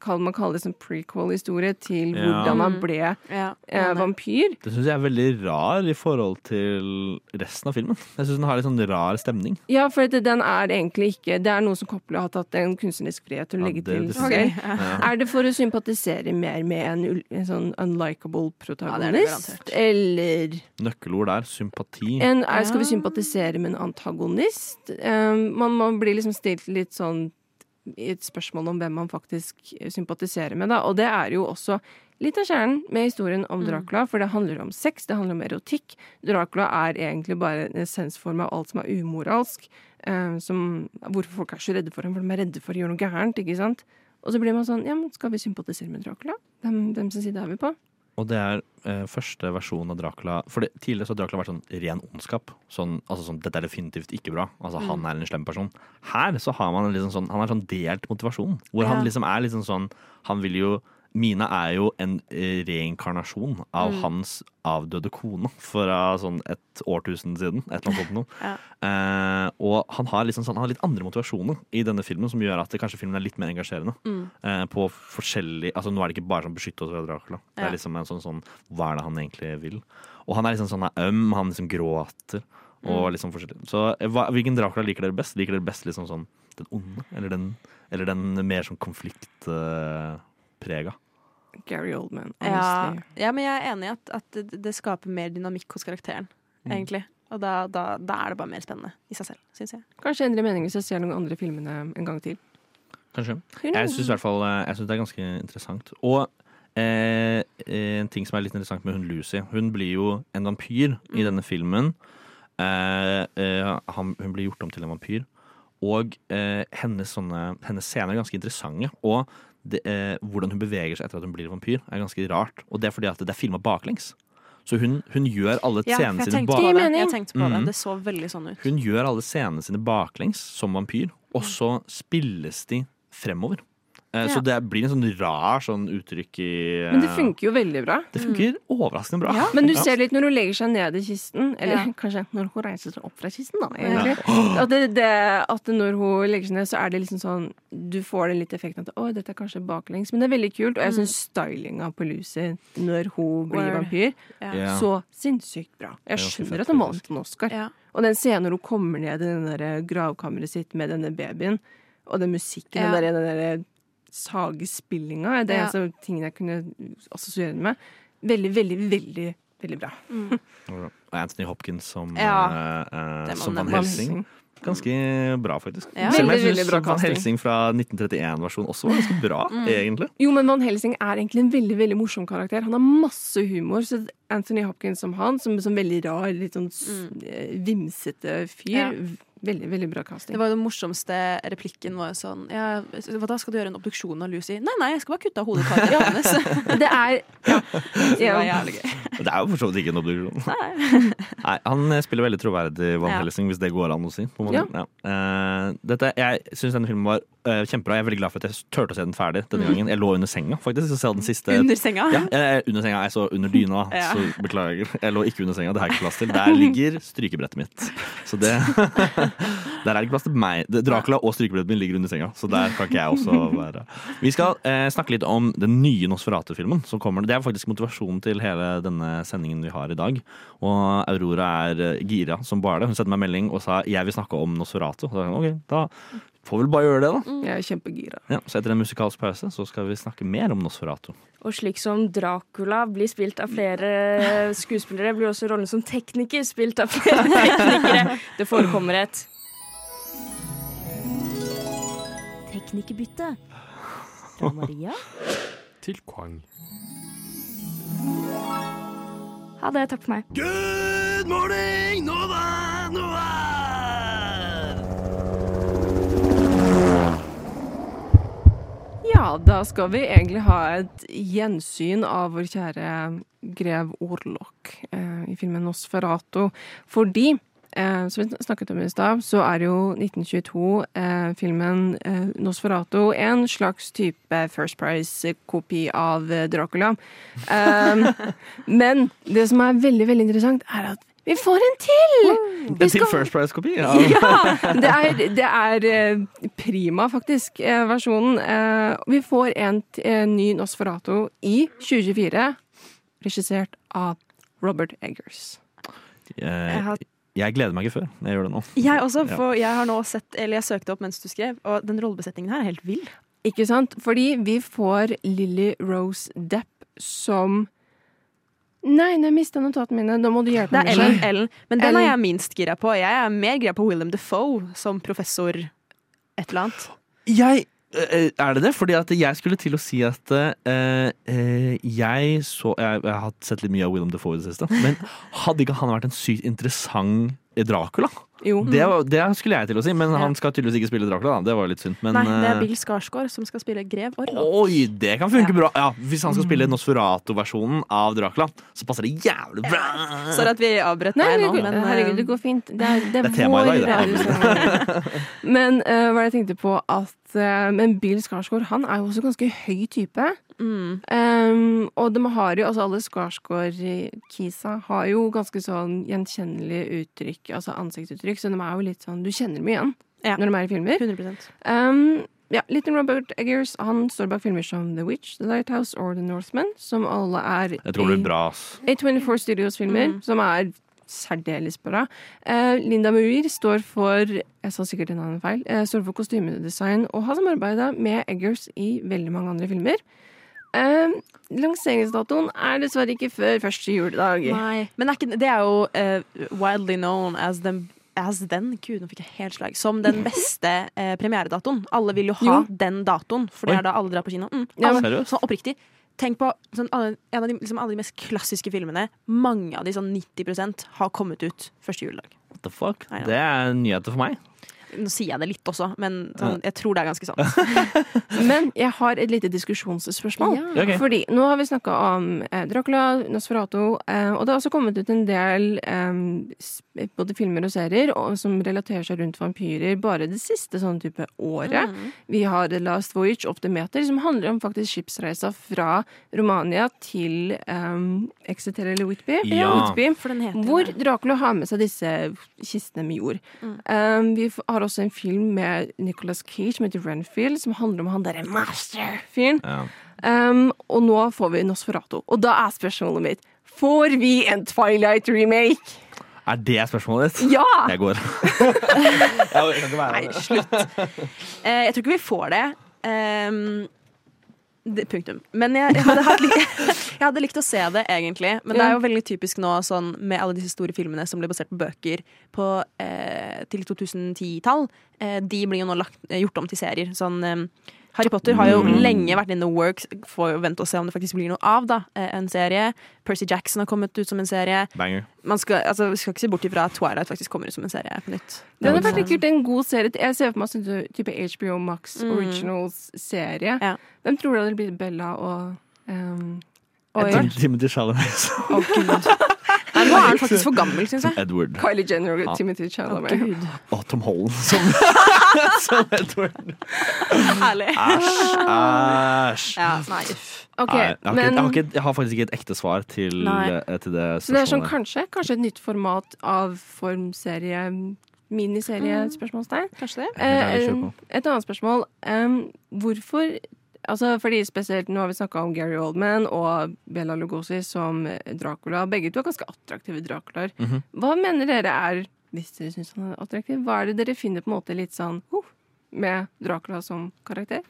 Kan man kalle det som prequel-historie til Ja. hvordan han ble Ja, eh, vampyr. Det syns jeg er veldig rar i forhold til resten av filmen. Jeg syns den har litt sånn rar stemning. Ja, for det, den er egentlig ikke Det er noe som Coppola har tatt en kunstnerisk frihet til å Ja, legge det- til Okay. Ja. Er det for å sympatisere mer med en, en sånn unlikable Ja, det det protagonist? garantert. Eller Nøkkelord der. Sympati. en, er, skal vi sympatisere med en antagonist? Um, man, man blir liksom stilt litt sånn et spørsmål om hvem man faktisk sympatiserer med, da. Og det er jo også litt av kjernen med historien om Mm. Dracula, for det handler om sex, det handler om erotikk. Dracula er egentlig bare en essensform av alt som er umoralsk. eh, som, hvorfor folk er så redde for ham, for de er redde for å gjøre noe gærent, ikke sant? Og så blir man sånn, ja, men skal vi sympatisere med Dracula? Hvem, hvem sin side er vi på? Og det er eh, første versjon av Dracula For det, Tidligere så har Dracula vært sånn ren ondskap. Sånn, altså sånn, Dette er definitivt ikke bra. Altså Han er en slem person. Her så har man en liksom sånn Han har sånn delt motivasjon. Hvor Ja. han liksom er liksom sånn Han vil jo Mina er jo en eh, reinkarnasjon av Mm. hans avdøde kone fra sånn et årtusen siden. Et eller annet sånt noe. Ja. Eh, og han har, liksom sånn, han har litt andre motivasjoner i denne filmen, som gjør at det, kanskje filmen er litt mer engasjerende. Mm. Eh, på forskjellig Altså Nå er det ikke bare sånn beskytte oss fra Dracula. Det er liksom en sånn, sånn Hva er det han egentlig vil? Og han er liksom sånn øm, han liksom gråter. Og Mm. liksom forskjellig Så eh, hva, Hvilken Dracula liker dere best? Liker dere best liksom sånn den onde, eller den, eller den mer sånn konfliktprega? Gary Oldman, Ja, honestly. ja, men jeg er enig i at, at det, det skaper mer dynamikk hos karakteren, Mm. egentlig. Og da, da, da er det bare mer spennende i seg selv, syns jeg. Kanskje endre mening hvis jeg ser noen andre filmene en gang til. Kanskje. Jeg syns i hvert fall eh, Jeg synes det er ganske interessant. Og eh, en ting som er litt interessant med hun Lucy Hun blir jo en vampyr i denne filmen. Eh, eh, han, hun blir gjort om til en vampyr. Og eh, hennes, sånne, hennes scener er ganske interessante. Og det, eh, hvordan hun beveger seg etter at hun blir vampyr, er ganske rart. Og det er fordi at det er filma baklengs. Så hun, hun gjør alle Ja, scenene sine baklengs. Mhm. Det så veldig sånn ut. Hun gjør alle scenene sine baklengs som vampyr, og så spilles de fremover. Eh, Ja. Så det blir en sånn rar sånn uttrykk i Men det funker jo veldig bra. Det funker overraskende bra. Ja. Men du ser litt når hun legger seg ned i kisten, eller Ja. kanskje når hun reiser seg opp fra kisten, da. At, det, det, at når hun legger seg ned, så er det liksom sånn Du får den litt effekten at oi, dette er kanskje baklengs, men det er veldig kult. Og jeg syns stylinga på Lucy når hun blir vampyr, så sinnssykt bra. Jeg er skjønner at hun vant en Oscar. Ja. Og den scenen når hun kommer ned i den gravkammeret sitt med denne babyen, og den musikken, Ja. den der, den der sagespillinga, er det Ja. altså tingen jeg kunne assosiere den med. Veldig, veldig, veldig veldig bra. Og Anthony Hopkins som, Ja, uh, eh, som Van. Helsing. Ganske bra, faktisk. Ja. Selv om jeg syns Van casting. Helsing fra 1931-versjonen også var ganske bra, Mm. egentlig. Jo, men Van Helsing er egentlig en veldig veldig morsom karakter. Han har masse humor. Så Anthony Hopkins som han, som, som veldig rar, litt sånn s- eh, vimsete fyr. Ja. Veldig, veldig bra casting. Det var jo den morsomste replikken var sånn ja, Hva da, skal du gjøre en obduksjon av Lucy? Nei, nei, jeg skal bare kutte av hodekaret hans. Det er ja, Det var jævlig gøy. Det er jo for så vidt ikke en obduksjon. Nei, han eh, spiller veldig troverdig Van Ja. Helsing, hvis det går an å si. På. Ja. Ja. Uh, dette, jeg syns denne filmen var kjempebra. Jeg er veldig glad for at jeg turte å se den ferdig denne Mm. gangen. Jeg lå under senga, faktisk. Så den siste Under senga? Ja, jeg, under senga. Jeg så under dyna, Ja. så beklager. Jeg lå ikke under senga, det har jeg ikke plass til. Der ligger strykebrettet mitt. Så det Der er det ikke plass til meg. Dracula og strykebrettet mitt ligger under senga, så der kan ikke jeg også være. Vi skal eh, snakke litt om den nye Nosferatu-filmen som kommer. Det er faktisk motivasjonen til hele denne sendingen vi har i dag. Og Aurora er eh, gira som bare det. Hun sendte meg melding og sa 'jeg vil snakke om Nosferatu'. Så ok, da får vel bare gjøre det, da. Jeg er kjempegira. Ja, så etter en musikalsk pause så skal vi snakke mer om Nosferatu. Og slik som Dracula blir spilt av flere skuespillere, blir også rollen som tekniker spilt av flere teknikere. Det forekommer et Teknikerbytte fra Maria. Til Kwang. Ha det. Takk for meg. Good morning, Nova, Nova! Da skal vi egentlig ha et gjensyn av vår kjære grev Orlok eh, i filmen Nosferatu. Fordi, eh, som vi snakket om i stad, så er jo 1922-filmen eh, Nosferatu en slags type First Price-kopi av eh, Dracula. Um, men det som er veldig, veldig interessant, er at vi får en til! En til First Price-kopi? Ja. Ja! Det er, det er eh, prima, faktisk, eh, versjonen. Eh, Vi får en, en ny Nosferatu i 2024, regissert av Robert Eggers. Jeg, har- jeg gleder meg ikke før jeg gjør det nå. Jeg også, for jeg har nå sett Eller jeg søkte opp mens du skrev, og den rollebesetningen her er helt vill. Ikke sant? Fordi vi får Lily Rose Depp som Nei, jeg mista notatene mine. Da må du hjelpe Det er meg. Ellen, Ellen. Men den Ellen. er jeg minst gira på. Jeg er mer gira på Willem Defoe som professor et eller annet. Jeg eh, Er det det? Fordi at jeg skulle til å si at uh, uh, jeg så jeg, jeg har sett litt mye av Willem Defoe i det siste. Men hadde ikke han vært en sykt interessant Dracula? Jo. Det, det skulle jeg til å si, men han skal tydeligvis ikke spille Dracula. Da. Det var litt synd. Men, Nei, det er eh, Bill Skarsgård som skal spille grev Orlok. Oi, det kan funke bra! Ja, hvis han skal spille Nosferatu-versjonen av Dracula, så passer det jævlig bra! Sorry at vi avbrøt deg nå, men herregud, eh, det går fint. Det er, det er, Det er tema i vår dag, det. Men uh, hva jeg tenkte på at uh, Men Bill Skarsgård han er jo også ganske høy type. Mm, Um, og de har jo, altså alle Skarsgård-kisa har jo ganske sånn gjenkjennelige uttrykk, altså ansiktsuttrykk, så de er jo litt sånn Du kjenner dem igjen Ja. når de er i filmer. 100 Um, ja, Little Robert Eggers han står bak filmer som The Witch, The Lighthouse og The Northman, som alle er Jeg tror det blir bra, ass. A24 Studios-filmer, Mm. som er særdeles bra. Eh, Linda Muir står for jeg sa sikkert en annen feil, eh, står for kostymedesign og har samarbeida med Eggers i veldig mange andre filmer. Eh, lanseringsdatoen er dessverre ikke før første juledag. Nei. Men er ikke, det er jo uh, widely known as den As den, Gud, nå fikk jeg helt slag. Som den beste eh, premieredatoen. Alle vil jo ha Jo. den datoen, for det er da alle drar på kino. Mm, Ja, alle, seriøst? sånn oppriktig. Tenk på sånn, alle, en av de, liksom, alle de mest klassiske filmene. Mange av de, sånn 90% har kommet ut første juledag. What the fuck? Det er nyheter for meg. Nå sier jeg det litt også, men sånn, jeg tror det er ganske sant. Men jeg har et lite diskusjonsspørsmål. Ja. Okay. Fordi nå har vi snakka om eh, Dracula, Nosferatu, eh, og det har også kommet ut en del eh, både filmer og serier og, som relaterer seg rundt vampyrer bare det siste sånn type året. Mm. Vi har The Last Voyage of the Meter, som handler om faktisk skipsreisa fra Romania til eh, Exeter eller Whitby. Ja. Whitby For den heter hvor det. Dracula har med seg disse kistene med jord. Mm. Um, vi har også en film med Nicolas Cage som heter Renfield, som handler om han derre master-fyren. Ja. Um, og nå får vi Nosferatu. Og da er spørsmålet mitt Får vi en Twilight-remake? Er det spørsmålet ditt? Ja! Jeg går. jeg Nei, slutt. Uh, jeg tror ikke vi får det. Ehm, det punktum. Men jeg, jeg, hadde litt, Jeg hadde likt å se det, egentlig. Men det er jo veldig typisk nå sånn, med alle disse store filmene som ble basert på bøker på eh, til 2010-tall. Eh, de blir jo nå lagt, eh, gjort om til serier. Sånn, eh, Harry Potter har jo Mm. lenge vært in the works. Får jo vente og se om det faktisk blir noe av. da eh, En serie. Percy Jackson har kommet ut som en serie. Banger. Man skal, altså, skal ikke se bort ifra at Twilight faktisk kommer ut som en serie på nytt. Det hadde vært kult, en god serie. Jeg ser for meg en type HBO Max Mm. Originals-serie. Ja. Hvem tror du hadde blitt Bella og um, Oi. Edward? Timothy Chalamet Gud. Nei, nå er han faktisk for gammel, syns jeg. Edward. Kylie Jenner og Ja. Timothy Chalamet. Å, Og Tom Holland som, som Edward. Ærlig. Æsj. Æsj. Ja, nei, Okay, Nei, jeg, har ikke, jeg, har ikke, jeg har faktisk ikke et ekte svar til, Nei. eh, til det Så det er sånn kanskje, kanskje et nytt format av formserie, miniserie, Mm. spørsmålstegn. Kanskje det. Eh, et annet spørsmål. Um, hvorfor Altså, fordi spesielt Nå har vi snakka om Gary Oldman og Bela Lugosi som Dracula. Begge to er ganske attraktive Draculaer. Mhm. Hva mener dere er, hvis dere syns han er attraktiv, hva er det dere finner på en måte litt sånn uh, med Dracula som karakter?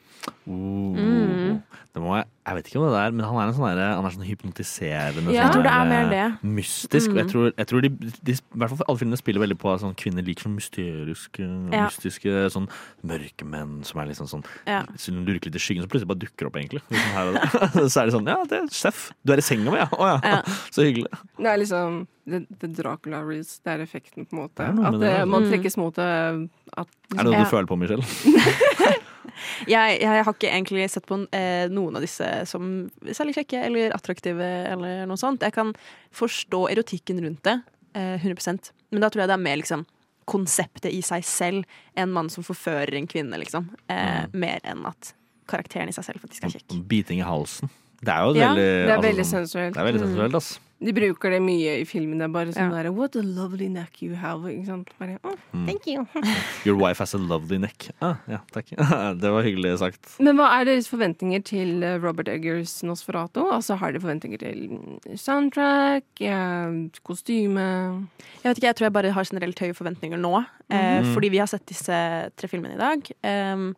Oh. Mm. Det må jeg, jeg vet ikke om det er, men han er en sånn, der, han er sånn hypnotiserende. Ja. sånn Jeg tror det er mer eh, det. Mystisk. Mm. jeg tror, jeg tror de, de, i hvert fall alle filmene spiller veldig på at sånn, kvinner liker sånn mysteriske, Ja. mystiske sånn mørke menn som er liksom sånn Ja. Som lurker litt i skyggen, som plutselig bare dukker opp, egentlig. Liksom her og så er det sånn Ja, det er Seff. Du er i senga mi, ja. Å ja. Ja. Så hyggelig. Det er liksom the, the Dracula reels. Det er effekten, på en måte. Det At det, eh, altså. man Mm. trekkes mot det. At, Er det noe Ja. du føler på, Michelle? Jeg, jeg har ikke egentlig sett på eh, noen av disse som særlig kjekke eller attraktive eller noe sånt. Jeg kan forstå erotikken rundt det, eh, 100% Men da tror jeg det er mer liksom konseptet i seg selv. En mann som forfører en kvinne, liksom. Eh, Mm. Mer enn at karakteren i seg selv faktisk er kjekk. Biting i halsen. Det er jo Ja, veldig det er veldig altså, sensuelt. Det er veldig Mm. sensuelt, ass. De bruker det mye i filmen. Det er bare sånn Ja. der What a lovely neck you have. Ikke sant? Bare, «Å, Mm. thank you. Your wife has a lovely neck. Ah, ja, takk. det var hyggelig sagt. Men hva er deres forventninger til eh, Robert Eggers Nosferatu? Altså, Har dere forventninger til soundtrack, eh, kostyme Jeg vet ikke, jeg tror jeg bare har generelt høye forventninger nå. Eh, Mhm. Fordi vi har sett disse tre filmene i dag. em,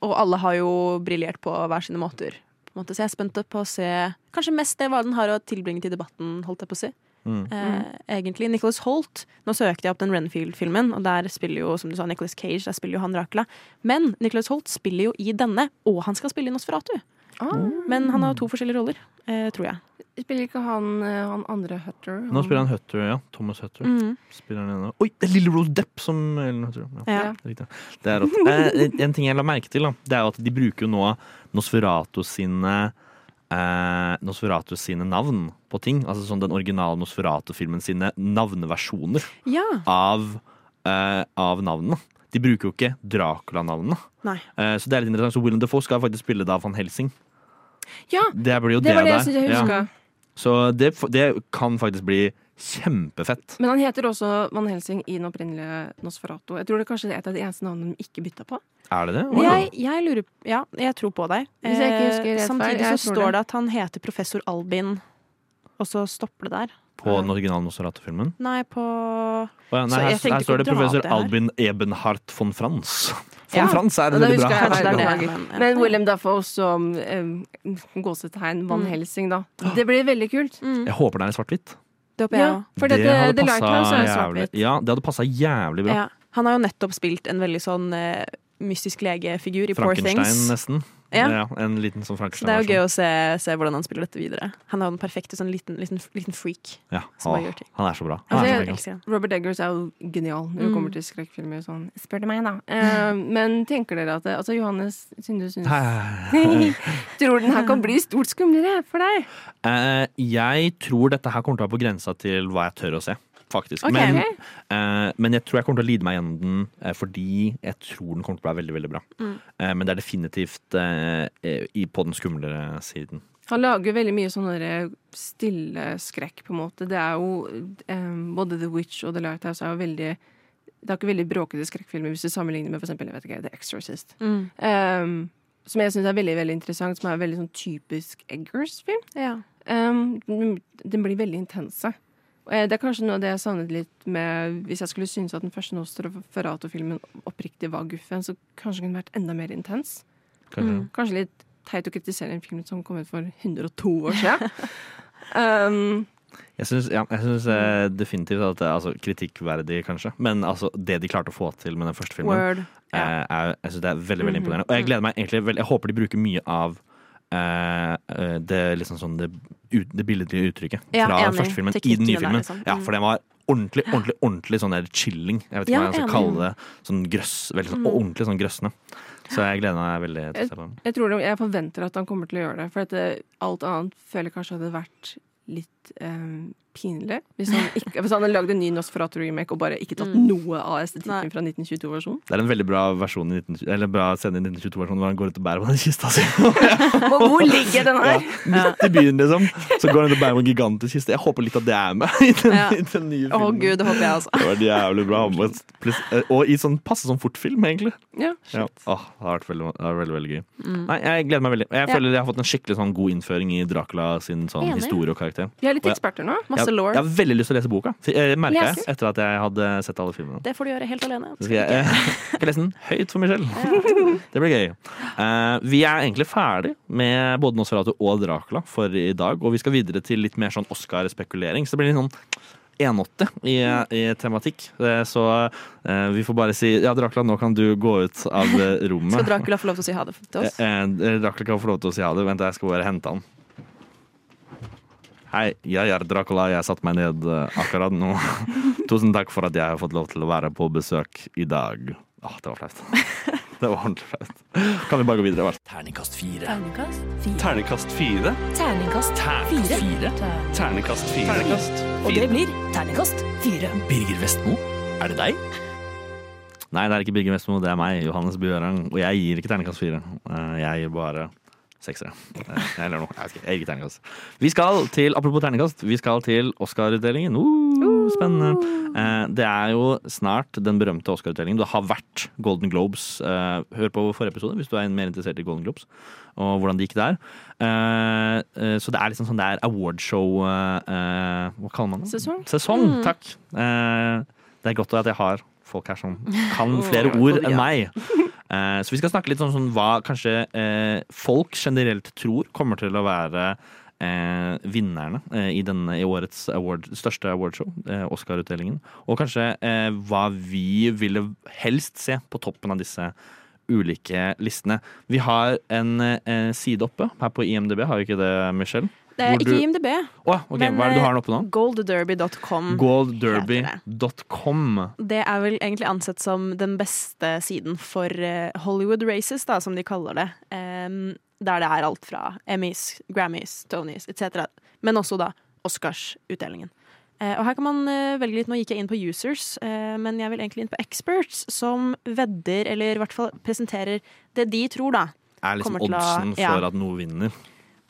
og alle har jo briljert på hver sine måter. På en måte. Så jeg er spent på å se kanskje mest det hva den har å tilbringe til debatten, holdt jeg på å si. Mm. Eh, egentlig. Nicholas Holt. Nå søkte jeg opp den Renfield-filmen, og der spiller jo, som du sa, Nicholas Cage. Der spiller jo han Dracula. Men Nicholas Holt spiller jo i denne, og han skal spille i Nosferatu. ah, Men han har to forskjellige roller, eh, tror jeg. Spiller ikke han, eh, han andre Hutter? Nå spiller han Hutter, ja. Thomas Hutter. Mm. Spiller han ene. Oi, det er lille Rose Depp som Ellen Hutter. Ja. Ja. Riktig. Det er at, Eh, en ting jeg la merke til, da, det er jo at de bruker jo nå Nosferatu sine eh, Nosferatu sine navn på ting. Altså sånn den originale Nosferatu-filmen sine navneversjoner Ja. av, eh, av navnene. De bruker jo ikke Dracula-navnene. Eh, så det er litt interessant. Så Willem Defoe skal faktisk spille da van Helsing. Ja, Det jo det var det jeg jeg huska. Ja. Så det, det kan faktisk bli kjempefett. Men han heter også Van Helsing i den opprinnelige Nosferatu. Jeg tror det er kanskje et av de eneste navnene de ikke bytta på. Er det det? Oh, ja. Jeg, jeg lurer Ja, jeg tror på deg. Hvis jeg ikke Eh, husker rett Samtidig feil, jeg så står det. at han heter professor Albin, og så stopper det der. På den originale Nosferatu-filmen? Nei, på oh, ja, nei, her, her står det professor. Albin Ebenhardt von Frans. Von Ja, Frans er veldig bra. jeg det er det. Men, William Dafoe som um, gåsetegn Van Mm. Helsing, da. Det blir veldig kult. Mm, Jeg håper det er svart-hvitt. det håper jeg Ja, òg. for det, hadde det, passet Lighthouse er svart-hvitt. Ja, det hadde passa jævlig bra. Ja. Han har jo nettopp spilt en veldig sånn uh, mystisk legefigur i Poor Things. Frankenstein, nesten. Ja. en liten sånn Så det er jo gøy å se, se hvordan han spiller dette videre. Han er jo den perfekte sånn liten, liten, liten freak. Ja. som Åh, gjør ting. han er så bra. Altså, er så jeg-. Robert Eggers er jo genial når det Mm. kommer til skrekkfilmer. Sånn. Spør du meg, da. Eh, men tenker dere at det, Altså, Johannes, siden du syns Hei. Tror den her kan bli stort skumlere for deg? Eh, jeg tror dette her kommer til å være på grensa til hva jeg tør å se. Faktisk. Okay, Men, eh, men jeg tror jeg kommer til å lide meg gjennom den eh, fordi jeg tror den kommer til å være veldig veldig bra. Mm. Eh, men det er definitivt eh, eh, i, på den skumlere siden. Han lager veldig mye sånn stille skrekk, på en måte. Det er jo eh, Både The Witch og The Lighthouse er jo veldig Det er ikke veldig bråkete skrekkfilmer hvis du sammenligner med for eksempel, jeg vet ikke, The Exorcist. Mm. Um, som jeg syns er veldig veldig interessant, som er veldig sånn typisk Eggers-film. Ja. Um, den- den blir veldig intense. Eh, Det er kanskje noe av det jeg savnet litt med Hvis jeg skulle synes at den første Nosferatu-filmen oppriktig var guffen, så kanskje den kunne vært enda mer intens. Kanskje. Mm. Kanskje litt teit å kritisere en film som kom ut for 102 år siden. um, Jeg syns, ja, eh, definitivt at det er altså, kritikkverdig, kanskje. Men altså, det de klarte å få til med den første filmen, eh, er, jeg synes det er veldig veldig Mhm. imponerende. Og jeg gleder meg egentlig Jeg håper de bruker mye av det, liksom sånn, det, det billedlige uttrykket fra enig. første filmen i den nye filmen. liksom. Ja, for den var ordentlig, ordentlig ordentlig sånn der chilling. Jeg vet ikke Ja, hva jeg skal kalle det. Sånn grøss. Veldig sånn, Mm. ordentlig sånn grøssende. Så jeg gleder meg veldig til å se på den. jeg, tror det, jeg forventer at han kommer til å gjøre det. For det, alt annet føler jeg kanskje hadde vært litt um, pinlig. Hvis han, ikke, hvis han hadde lagd en ny Nosferatu-remake og bare ikke tatt Mm. noe av estetikken fra 1922-versjonen. Det er en veldig bra versjon i 19, eller bra scene i 1922-versjonen hvor han går ut og bærer på den kista si. Hvor ligger den her? Midt i byen, liksom. Så går han ut og bærer på en gigantisk kiste. Jeg håper litt at det er med i den, Ja. i den nye Å filmen. gud, det håper jeg altså. Det var jævlig bra. Og i sånn passe sånn fortfilm, egentlig. Ja, Ja. Åh, det har vært veldig, det har vært veldig, veldig gøy. Mm. Nei, Jeg gleder meg veldig. Jeg Ja. føler jeg har fått en skikkelig sånn god innføring i Dracula sin sånn historie og karakter. Vi er litt eksperter nå. Masse jeg, lore. jeg har veldig lyst til å lese boka, merka jeg, etter at jeg hadde sett alle filmene. Det får du gjøre helt alene. Så skal jeg, jeg skal lese den høyt for meg selv. Det blir gøy. Uh, vi er egentlig ferdig med både Nosferatu og Dracula for i dag. Og vi skal videre til litt mer sånn Oscar-spekulering. Så det blir litt sånn 1,80 i, i tematikk. Eh, Så eh, vi får bare si ja, Dracula, nå kan du gå ut av eh, rommet. Skal Dracula få lov til å si ha det til oss? Eh, eh, Dracula kan få lov til å si ha det. Vent, jeg skal bare hente han. Hei, jeg er Dracula. Jeg satte meg ned eh, akkurat nå. Tusen takk for at jeg har fått lov til å være på besøk i dag. Åh, det var flaut. Det var ordentlig flaut. Kan vi bare gå videre? Vær? Terningkast fire. Terningkast fire. Terningkast fire. Terningkast Terningkast fire. fire. Terningkast fire. Og det blir terningkast fire. Birger Vestmo, er det deg? Nei, det er ikke Birger Vestmo, det er meg, Johannes Bjørang. Og jeg gir ikke terningkast fire. Eh, Jeg gir bare seksere. Eh, Eller noe. Gir terningkast. Vi skal til, apropos terningkast, vi skal til Oscar-utdelingen. Uh, spennende. Eh, Det er jo snart den berømte Oscar-utdelingen. Det har vært Golden Globes. Eh, Hør på forrige episode hvis du er mer interessert i Golden Globes og hvordan det gikk der. Så det er liksom sånn det er awardshow Hva kaller man det? Sesong. Sesong, Mm. takk. Det er godt at jeg har folk her som kan flere ord enn meg. Eh, Så vi skal snakke litt om sånn hva kanskje eh, folk generelt tror kommer til å være eh, vinnerne eh, i, denne, i årets award, største awardshow, eh, Oscar-utdelingen. Og kanskje eh, hva vi ville helst se på toppen av disse ulike listene. Vi har en side oppe her på IMDb, har vi ikke det, Michelle? Det er ikke du- IMDb. Oh, okay. Men, Hva er det du har den oppe nå? Goldderby.com. Goldderby.com. Det er vel egentlig ansett som den beste siden for eh, Hollywood races, da, som de kaller det. Um, der det er alt fra Emmys, Grammys, Tonys etc. Men også da Oscarsutdelingen. Eh, og her kan man eh, velge litt. Nå gikk jeg inn på users, eh, men jeg vil egentlig inn på experts, som vedder, eller i hvert fall presenterer det de tror, da. Er liksom oddsen å- oddsen for at noe vinner.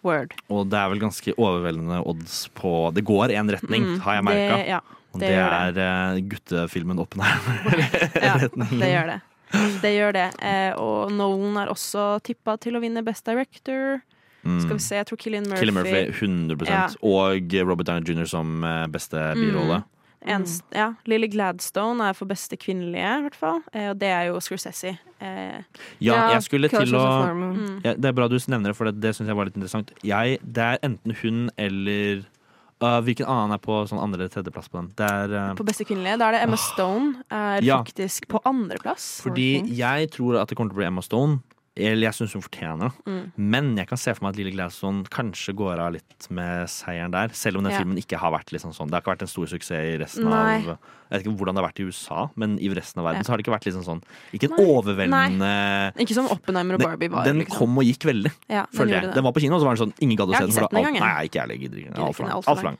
Word. Og det er vel ganske overveldende odds på Det går én retning, Mm, har jeg merka. ja, og det er det. guttefilmen Oppenheimer. Ja, det gjør det. Det gjør det. Eh, og Nolan er også tippa til å vinne Best Director. Mm. Skal vi se, jeg tror Killian Murphy Killian Murphy 100 Ja. Og Robert Downey jr. som eh, beste birolle. Enst, ja, Lily Gladstone er for beste kvinnelige, i hvert fall. Eh, og det er jo Scorsese. Eh, Ja, jeg skulle til å. Mm. ja, Det er bra du nevner det, for det, det syns jeg var litt interessant. Jeg, det er enten hun eller uh, Hvilken annen er på sånn andre- tredjeplass på den? Det er uh, på beste kvinnelige. Da er det Emma Stone. Er Ja. faktisk på andreplass. Fordi jeg tror at det kommer til å bli Emma Stone. Eller jeg syns hun fortjener det. Mm. Men jeg kan se for meg at Lille Gladstone kanskje går av litt med seieren der. Selv om den Ja. filmen ikke har vært liksom sånn Det har ikke vært en stor suksess i resten Nei. av Jeg vet ikke hvordan det har vært i USA, men i resten av verden Ja. så har det ikke vært liksom sånn Ikke en Nei. overveldende Ikke som Oppenheimer og Barbie var. Den liksom. kom og gikk veldig, Ja, den føler jeg. det. Den var på kino, og så var den sånn Ingen gadd å se den. For den nei, ikke jeg. Gidder ikke. Altfor lang. alt for lang.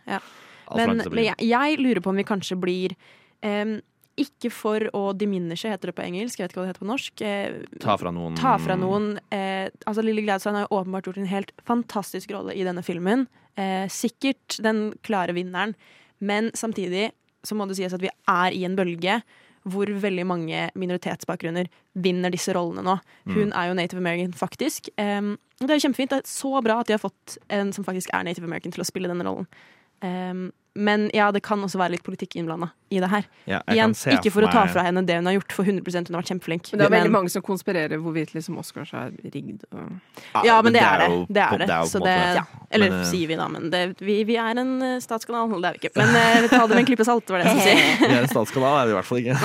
Men, jeg, jeg lurer på om vi kanskje blir em, ikke for å diminishe, heter det på engelsk. Jeg vet ikke hva det heter på norsk. Eh, Ta fra noen ta fra noen. Eh, altså Lille Gladstein har jo åpenbart gjort en helt fantastisk rolle i denne filmen. Eh, sikkert den klare vinneren, men samtidig så må det sies at vi er i en bølge hvor veldig mange minoritetsbakgrunner vinner disse rollene nå. Hun Mm. er jo native american, faktisk. Og det er jo kjempefint. Det er så bra at de har fått en som faktisk er native american til å spille denne rollen. Em, men ja, det kan også være litt politikk innblanda i det her. Ja, Igjen, kan se ikke for å ta fra henne det hun har gjort, for 100 hun har vært kjempeflink. Men det er veldig mange som konspirerer hvorvidt liksom Oscars er rigd. Og... Ja, men det er det. Det er det. jo på Så det ja. Eller Men, eh, sier vi, da. Men det, vi, vi er en eh, statskanal. Det er vi ikke. Men vi ta det med en klype salt, var det jeg skulle si. Vi er en statskanal, er vi i hvert fall ikke.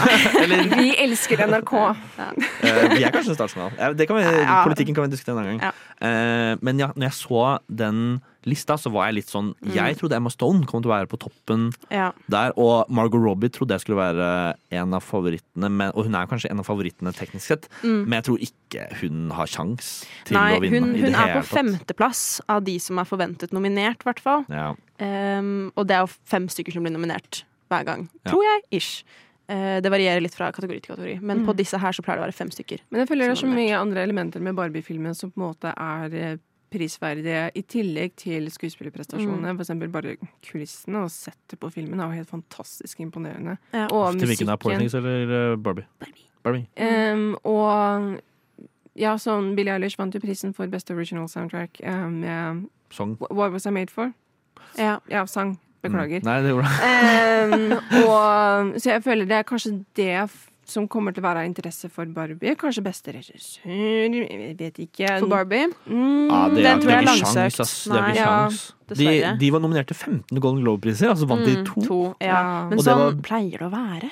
Eller Vi elsker NRK. eh, vi er kanskje en statskanal. Det kan vi, Ja. Politikken kan vi diskutere en annen gang. Eh, men ja, når jeg så den lista, så var jeg litt sånn Jeg trodde Emma Stone kom til å være på toppen Ja. der. Og Margot Robbie trodde jeg skulle være en av favorittene, men, og hun er kanskje en av favorittene teknisk sett. Mm. Men jeg tror ikke hun har kjangs til Nei, å vinne. hun, i hun det er på femteplass av de som er forventet nominert, i hvert fall. Ja. Um, og det er jo fem stykker som blir nominert hver gang. Ja. Tror jeg. Ish. Eh, det varierer litt fra kategori til kategori, men Mm. på disse her så pleier det å være fem stykker. Men jeg føler det er så mye andre elementer med Barbie-filmen som på en måte er eh, prisverdige, i tillegg til skuespillerprestasjonene. Mm. Eksempel bare kulissene og settet på filmen er jo helt fantastisk imponerende. Ja. Og Til hvilken Til hvilken er Things eller Barbie? Barbie? Barbie. Um, og ja, sånn Billie Eilish vant jo prisen for Best Original Soundtrack um, med Song. What Was I Made For? Ja. Ja, sang. Beklager. Mm. Nei, det gjorde det. Em, og, så jeg føler det er kanskje det som kommer til å være av interesse for Barbie. Kanskje beste regissør Jeg vet ikke. For Barbie? Mm, Ja, det Den tror jeg er er langsøkt. sjans, ass. Det er Nei. ikke Ja, sjans. De, de var nominert til 15 Golden Globe-priser, altså vant de to. to. ja. Ja. Men Og sånn var- pleier det å være.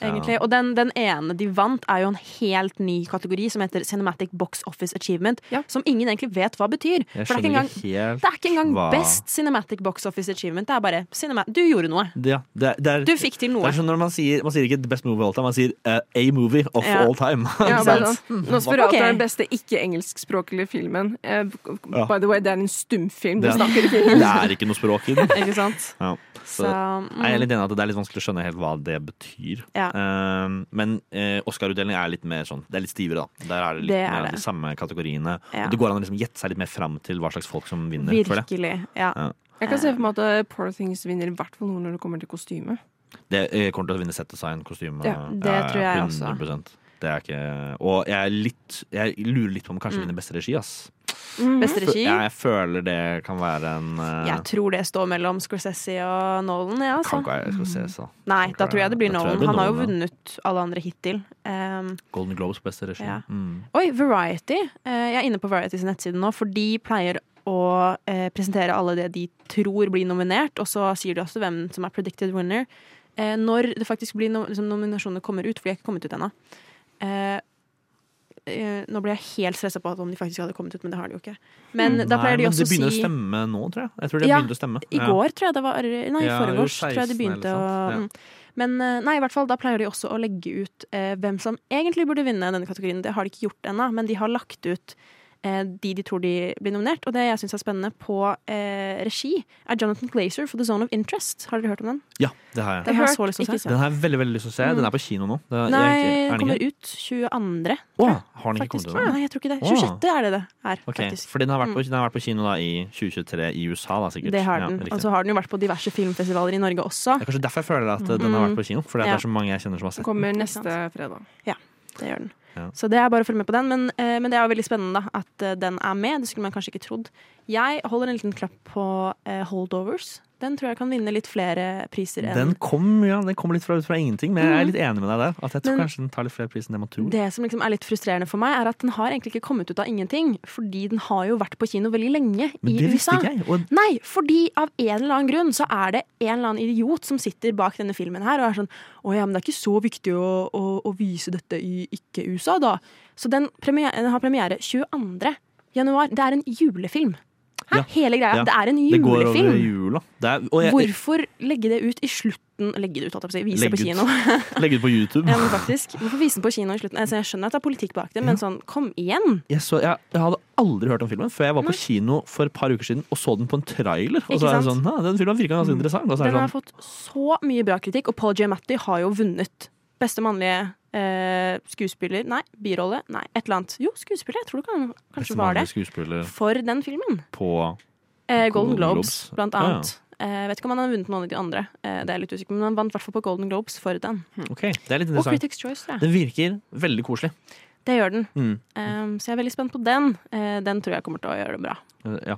Ja. Og den, den ene de vant, er jo en helt ny kategori som heter Cinematic Box Office Achievement. Ja. Som ingen egentlig vet hva betyr. Jeg For det er ikke engang, helt det er ikke engang hva Best Cinematic Box Office Achievement. Det er bare cinema Du gjorde noe. ja, det, er- det er, Du fikk til det noe. er sånn når man sier, man sier ikke best movie of all time', man sier uh, 'a movie of Ja. all time'. Ja, bare sånn. Nosferatu Ok. er den beste ikke-engelskspråklige filmen. Ja. By the way, det er en stumfilm. Du Det er- snakker ikke Det er ikke noe språk i den. Ikke sant? Ja. Så, Så, Nei, jeg er mm, litt enig at det er litt vanskelig å skjønne helt hva det betyr. Ja. Eh, men uh, Oscar-utdeling er litt mer sånn Det er litt stivere, da. Der er det litt Det er mer det. de samme kategoriene. Ja. Og det går an å liksom gjette seg litt mer fram til hva slags folk som vinner. For det. virkelig. Ja. Ja. Jeg kan se for meg at eh, Poor Things vinner i hvert fall noe når det kommer til kostyme. Det eh, kommer til å vinne set design, kostyme Ja, det tror jeg også. 100%. Det er ikke Og jeg, er litt, jeg lurer litt på om kanskje Mm. vinner beste regi, ass. Beste regi? Ja, Jeg føler det kan være en uh... Jeg tror det står mellom Scorsese og Nolan, ja, Kan altså. ikke være Scorsese, da. Nei, da tror jeg det blir Nolan. det blir Han har jo vunnet alle andre hittil. Um, Golden Globes beste regi. Ja. Mm. Oi, Variety. Uh, jeg er inne på Varietys nettside nå, for de pleier å uh, presentere alle det de tror blir nominert, og så sier de også hvem som er predicted winner. Eh, når det faktisk blir no liksom, nominasjoner kommer ut, for de er ikke kommet ut ennå. Eh, nå ble jeg helt stressa på at om de faktisk hadde kommet ut, men det har de jo ikke. Men da Nei, de også å si det begynner å stemme nå, tror jeg. Jeg tror det Ja, begynte å stemme. I går, tror jeg det var Nei, i Ja, forgårs tror jeg de begynte å ja. mm. Men eh, nei, i hvert fall, da pleier de også å legge ut eh, hvem som egentlig burde vinne denne kategorien. Det har de ikke gjort ennå, men de har lagt ut de de tror de blir nominert. Og det jeg syns er spennende på eh, regi, er Jonathan Glazer for The Zone of Interest. Har dere hørt om den? Ja, det har jeg. Den har jeg så lyst til å se. Den har jeg veldig veldig lyst til å se. Den er på kino nå. Det er, Nei, er den kommer ut 22. Åh, har den ikke Faktisk. kommet ut? Nei, jeg tror ikke det. Å. 26. er det det er, Ok, faktisk. For den har, vært på, Mm. den har vært på kino da i 2023 i USA, da sikkert. Det har den. Ja, Og så har den jo vært på diverse filmfestivaler i Norge også. Det er kanskje derfor jeg føler at mm. den har vært på kino. For det Ja. er så mange jeg kjenner som har sett den. Kommer neste fredag. Ja, Det gjør den. Ja. Så det er bare å følge med på den. Men, eh, men det er jo veldig spennende da, at eh, den er med. Det skulle man kanskje ikke trodd. Jeg holder en liten klapp på eh, Holdovers. Den tror jeg kan vinne litt flere priser enn Den kom, ja, den kom litt fra, fra ingenting, men jeg er litt enig med deg der. At jeg tror Men- kanskje den tar litt flere priser enn det man tror. Det som liksom er litt frustrerende for meg, er at den har egentlig ikke kommet ut av ingenting. Fordi den har jo vært på kino veldig lenge Men i det visste USA. ikke jeg. Og Nei, fordi av en eller annen grunn så er det en eller annen idiot som sitter bak denne filmen her og er sånn Å ja, men det er ikke så viktig å, å, å vise dette i ikke-USA, da. Så den, premier, den har premiere 22. januar. Det er en julefilm. Hæ? Ja. Hele greia. Ja. Det er en det går julefilm. Det er, jeg, Hvorfor legge det ut i slutten Legge det ut, jeg. Vise det på kino. legge ut på YouTube. ja, men faktisk. Hvorfor vise den på kino i slutten? Altså, jeg skjønner at det er politikk bak det, men sånn, kom igjen! Jeg, så, jeg, hadde aldri hørt om filmen før jeg var på Nei. kino for et par uker siden og så den på en trailer. Og så er det sånn, Den filmen virka ganske interessant. Og så er Den det har sånn, fått så mye bra kritikk, og Paul Giamatti har jo vunnet beste mannlige eh, skuespiller Nei, birolle. Nei, et eller annet. Jo, skuespiller. Jeg tror det kan, kanskje var det. For den filmen. på Eh, Golden Globes, Globes. blant Ah, ja. annet. Eh, vet ikke om han har vunnet noen av de andre, eh, det er litt usikker men han vant i hvert fall på Golden Globes for den. Okay, det er litt Og. Critics Choice, tror jeg. Den virker veldig koselig. Det gjør den. Mm. Um, så jeg er veldig spent på den. Uh, den tror jeg kommer til å gjøre det bra. Eh, Ja,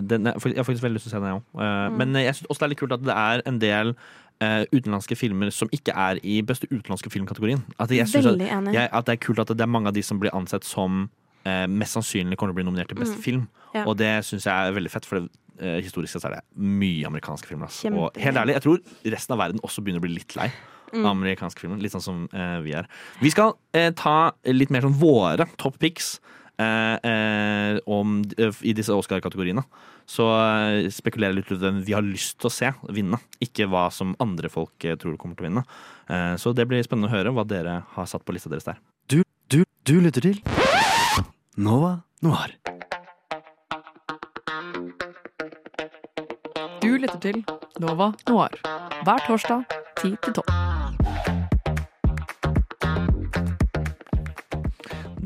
den, jeg har faktisk veldig lyst til å se den, jeg òg. Mm. Men jeg syns også det er litt kult at det er en del eh, utenlandske filmer som ikke er i beste utenlandske filmkategorien. At jeg synes at, jeg, at det er kult at det er mange av de som blir ansett som uh, mest sannsynlig kommer til å bli nominert til beste Mm. film. Ja. Og det syns jeg er veldig fett, for det, uh, historisk sett er det mye amerikanske filmer. Altså. Og helt ærlig, jeg tror resten av verden også begynner å bli litt lei. Mm. Amerikanske filmer, Litt sånn som vi er. Vi skal ta litt mer sånn våre top picks eh, eh, om, eh, i disse Oscar-kategoriene. Så spekulerer spekulerer litt ut hvem vi har lyst til å se vinne, ikke hva som andre folk eh, tror kommer til å vinne. Eh, så det blir spennende å høre hva dere har satt på lista deres der. Du, du, du lytter til Nova Noir. Du lytter til Nova Noir hver torsdag 10 til 12.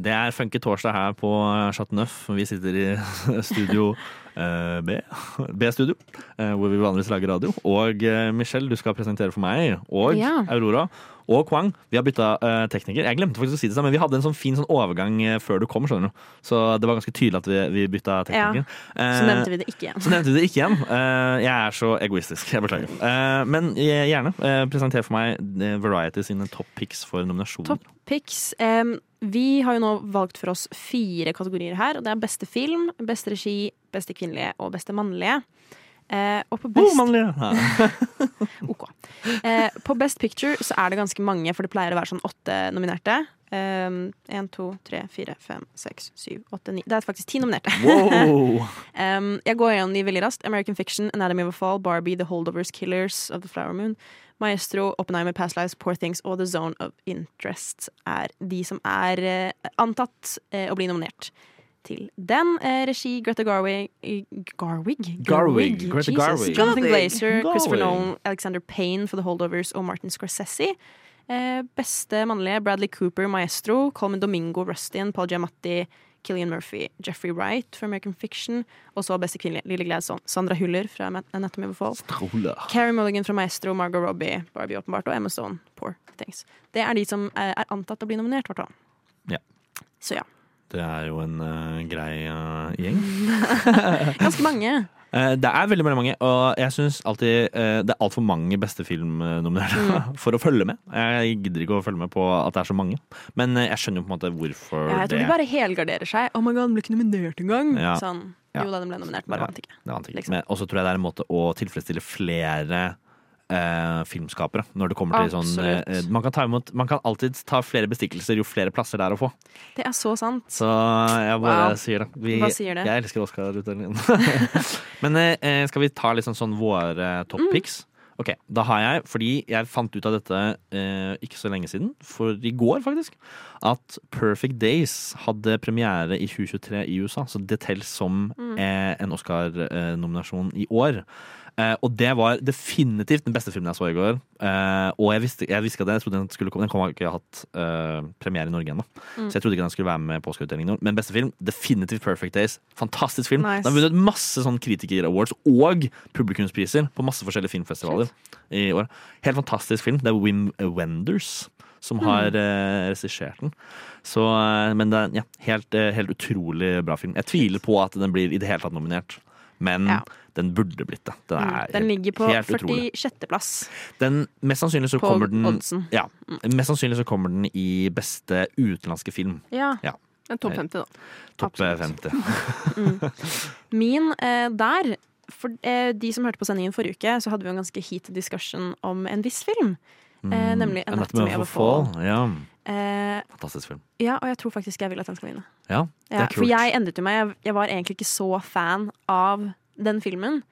Det er Funky torsdag her på Chateau Neuf. Vi sitter i studio eh, B, B-studio, eh, hvor vi vanligvis lager radio. Og eh, Michelle, du skal presentere for meg, og. Aurora. Og Kwang. Vi har bytta uh, tekniker. Jeg glemte faktisk å si det, men vi hadde en sånn fin sånn overgang eh, før du kom. skjønner du Så det var ganske tydelig at vi, vi bytta tekniker. Ja, så nevnte vi det ikke igjen. Så nevnte vi det ikke igjen. Eh, jeg er så egoistisk. Jeg beklager. Eh, men eh, gjerne. eh, presenter for meg eh, Variety sine top picks for nominasjoner. Top picks. Um, vi har jo nå valgt for oss fire kategorier her. Og det er beste film, beste regi, beste kvinnelige og beste mannlige. Eh, og på Oh, best, mannlige! Ok. Eh, på Best Picture så er det ganske mange, for det pleier å være sånn åtte nominerte. Én, to, tre, fire, fem, seks, syv, åtte, ni Det er faktisk ti nominerte. Wow! Um, jeg går gjennom de veldig raskt. American Fiction, Anatomy of a Fall, Barbie, The Holdovers, Killers of the Flower Moon, Maestro, Oppenheimer, Past Lives, Poor Things og The Zone of Interest er de som er eh, antatt eh, å bli nominert til den. Eh, regi Greta Garwig Garwig? Garwig. Greta Jesus. Garwig. Jonathan Garwig. Glazer, Christopher Nolan, Alexander Payne for The Holdovers og Martin Scorsese. Eh, beste mannlige Bradley Cooper, Maestro, Colman Domingo, Rustin, Paul Giamatti, Killian Murphy, Jeffrey Wright for American Fiction, og så beste kvinnelige Lille Gladson, Sandra Huller fra Anatomy of a Fall. Carrie Mulligan fra Maestro, Margot Robbie, Barbie åpenbart, og Emma Stone, Poor Things. Det er de som eh, er antatt å bli nominert, hvert fall. Ja. Så ja. Det er jo en uh, grei uh, gjeng. Ganske mange. Uh, det er veldig veldig mange, og jeg syns alltid det er altfor mange beste filmnominerte for å følge med. Jeg gidder ikke å følge med på at det er så mange, men jeg skjønner jo på en måte hvorfor Ja, jeg tror det de bare helgarderer seg. Oh my god, den ble ikke nominert engang. Ja. Sånn. Jo da, den ble nominert, bare Ja. vant ikke. ikke. liksom. Og så tror jeg det er en måte å tilfredsstille flere eh, filmskapere når det kommer til sånn eh, man, kan ta imot, man kan alltid ta flere bestikkelser jo flere plasser det er å få. Det er så sant. Så jeg bare Wow. sier det. Vi, Hva sier det? Jeg elsker Oscar-utdelingen. Men eh, skal vi ta litt sånn, sånn våre top Mm. Ok, da har jeg, fordi jeg fant ut av dette eh, ikke så lenge siden, for i går faktisk, at Perfect Days hadde premiere i 2023 i USA. Så det teller som Mm. eh, en Oscar-nominasjon i år. Eh, og det var definitivt den beste filmen jeg så i går. Eh, og jeg visste, jeg visste at jeg trodde den skulle komme. Den kom ikke hatt eh, premiere i Norge ennå. Mm. Så jeg trodde ikke den skulle være med på Oscar-utdelingen. Men beste film, definitivt Perfect Days. Fantastisk film. Nice. Den har vunnet masse sånn kritiker-awards og publikumspriser på masse forskjellige filmfestivaler i år. Helt fantastisk film. Det er Wim Wenders som Mm. har eh, regissert den. Så, men det er ja, helt, helt utrolig bra film. Jeg tviler på at den blir i det hele tatt nominert, men Ja. den burde blitt det. Den, Mm. Den ligger på 46. plass Den, mest sannsynlig så på kommer den oddsen. ja, Mest sannsynlig så kommer den i beste utenlandske film. Ja. Ja. En topp 50, da. Topp Absolutt. 50. Min eh, der For eh, de som hørte på sendingen forrige uke, så hadde vi en ganske heat discussion om en viss film. Eh, nemlig Mm. Anatomy of a Fall. Ja, Eh, fantastisk film. ja, og jeg tror faktisk jeg vil at den skal vinne. Ja, det Ja, kult. for jeg endret jo meg. Jeg, jeg var egentlig ikke så fan av den filmen.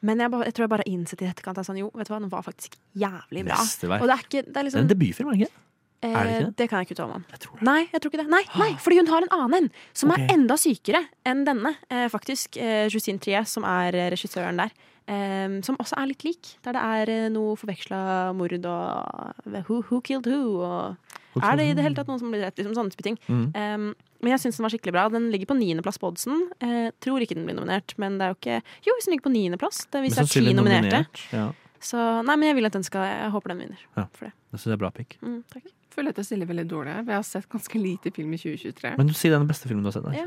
Men jeg, bare, jeg tror jeg bare har innsett i etterkant at sånn, jo, vet du hva, den var faktisk jævlig bra. Mesterverk. Og det er ikke det er Det er liksom, en debutfilm, er det ikke? eh, er det ikke det? det kan jeg ikke uttale meg om. Jeg tror det. Nei, jeg tror ikke det. Nei, nei, fordi hun har en annen en, som okay. er enda sykere enn denne. Eh, faktisk. Eh, Justine Trie, som er eh, regissøren der. Um, som også er litt lik. Der det er eh, noe forveksla mord og eh, who, who killed who? Og er det i det hele tatt noen som blir rett? Liksom, sånne type ting. Mm. Um, men jeg syns den var skikkelig bra. Den ligger på niendeplass på oddsen. Uh, tror ikke den blir nominert, men det er jo ikke Jo, hvis den ligger på niendeplass, det- hvis det er ti nominerte, nominert, Ja. Så nei, men jeg vil at den skal Jeg håper den vinner. Ja. For det. Jeg synes det er bra pick. Mm, takk. føler at jeg stiller veldig dårlig her. Jeg har sett ganske lite film i 2023. Men si den beste filmen du har sett. Da. Ja.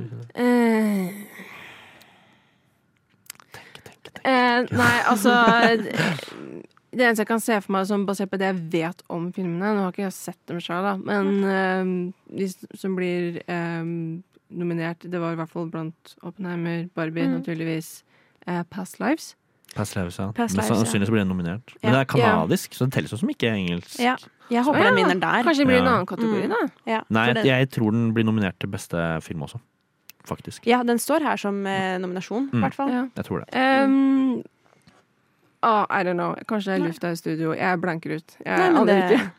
tenk. eh, nei, altså Det eneste jeg kan se for meg som basert på det jeg vet om filmene Nå har ikke jeg sett dem sjøl, da, men um, de som blir um, nominert Det var i hvert fall blant Oppenheimer, Barbie, Mm. naturligvis. uh, Past Lives. Past Lives, ja. Past Men Sannsynligvis ja. blir den nominert. Men det er kanadisk, så det telles jo som ikke engelsk. Ja. Jeg håper den vinner der. Kanskje det blir en annen kategori, Mm. da. Ja, Nei, jeg tror den blir nominert til beste film også. Faktisk. ja, den står her som eh, nominasjon, i Mm. hvert fall. Ja. Jeg tror det. Um, ah, I don't know. Kanskje det er lufta i studio. Jeg blanker ut. Jeg Nei, aner det- ikke.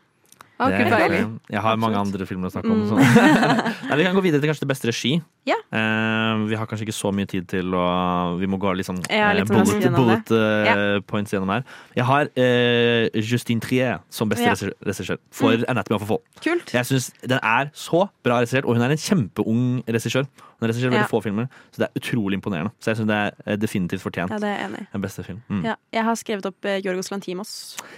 Har Det er peiling. helt ok. Jeg har mange andre filmer å snakke om. Mm. Nei, vi kan gå videre til kanskje det beste regi. Ja. Uh, vi har kanskje ikke så mye tid til å Vi må gå litt sånn uh, bullet, bullet uh, eh, points gjennom her. Jeg har eh, Justine Trier som beste Ja. regissør- for Mm. Anatomy of a Fall. Kult. Jeg synes Den er så bra regissert, og hun er en kjempeung regissør. Hun har regissert veldig få filmer, så det er utrolig imponerende. Så jeg syns det er eh, definitivt fortjent. Ja, det er jeg enig. Den beste film. Mm. Ja, jeg har skrevet opp eh, Yorgos Lantimos.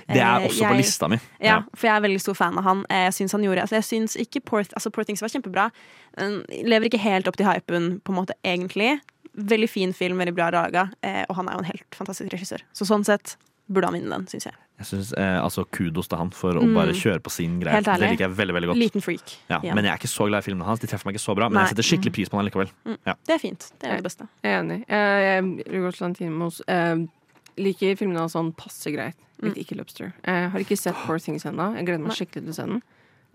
Det er også også på lista mi. Ja, for jeg er veldig stor fan av han. Eh, Jeg syns han gjorde altså Jeg syns ikke Poor, altså Poor Things var kjempebra. Den lever ikke helt opp til hypen, på en måte, egentlig. Veldig fin film, veldig bra laga, eh, og han er jo en helt fantastisk regissør. Så sånn sett burde han vinne den, syns jeg. Jeg synes, eh, altså Kudos til han for å Mm. bare kjøre på sin greie. Helt ærlig. Det liker jeg veldig veldig godt. Liten freak. Ja, Ja. Men jeg er ikke så glad i filmene hans. De treffer meg ikke så bra. Men Nei. jeg setter skikkelig pris på han likevel. Mm. Ja. Det er fint. Det er det beste. Jeg er enig. Jeg, Rugos Lantimos eh, liker filmene hans sånn passe greit. Litt ikke Lobster. Jeg har ikke sett Poor Things ennå. Jeg gleder meg skikkelig til å se den.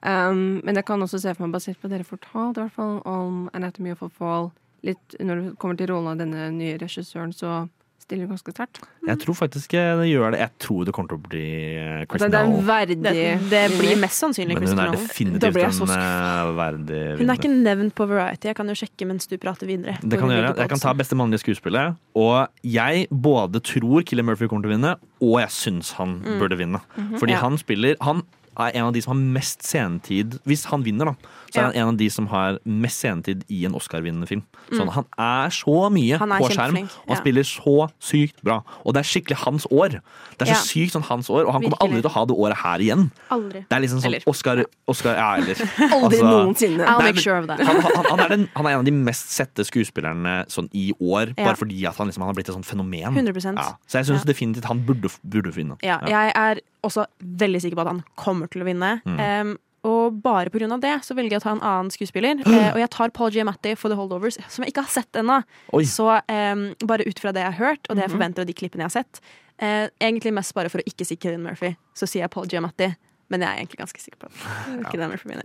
Um, men jeg kan også se for meg, basert på det dere fortalte, i hvert fall, om Anatomy of a Fall litt, Når det kommer til rollen av denne nye regissøren, så stiller ganske sterkt. Jeg tror faktisk eh, det gjør det. Jeg tror det kommer til å bli eh, At det er Hall. verdig Det, det blir mest sannsynlig Men hun er definitivt blir jeg så en verdig verdig Hun er ikke nevnt på Variety. Jeg kan jo sjekke mens du prater videre. Det kan jeg gjøre. Jeg kan ta beste mannlige skuespiller. Og jeg både tror Killer Murphy kommer til å vinne, og jeg syns han Mm. burde vinne. Mhm. Fordi Ja. han spiller Han er en av de som har mest scenetid Hvis han vinner, da, så er han en av de som har mest scenetid i en Oscar-vinnende film. Sånn, Mm. Han er så mye Han er på skjerm, kjempeflink, og han ja. spiller så sykt bra. Og det er skikkelig hans år. Det er så sykt sånn hans år, og han kommer Virkelig. aldri til å ha det året her igjen. Aldri. Det er liksom sånn Eller- Oscar, Oscar Ja, eller Aldri altså- noensinne. I'll Nei, make men sure of that. han, han, han, er den, han er en av de mest sette skuespillerne sånn i år, Ja. bare fordi at han, liksom, han har blitt et sånt fenomen. 100%. Ja. Så jeg syns definitivt han burde, burde vinne. Ja, jeg er også veldig sikker på at han kommer til å vinne. Mm. Um, og bare av det så velger jeg å ta en annen skuespiller. Eh, og jeg tar Paul Giamatti for The Holdovers, som jeg ikke har sett ennå. Så um, bare ut fra det jeg har hørt, og det jeg Mhm. forventer av de klippene jeg har sett, eh, egentlig mest bare for å ikke si Killian Murphy, så sier jeg Paul Giamatti. Men jeg er egentlig ganske sikker på at Killian Murphy vinner.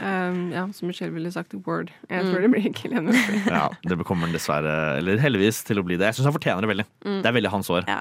Um, ja, som Michelle ville sagt, word. Jeg Mm. tror det blir Killian Murphy. Ja, det kommer dessverre, eller heldigvis, til å bli det. Jeg syns han fortjener det veldig. Mm. Det er veldig hans år. Ja.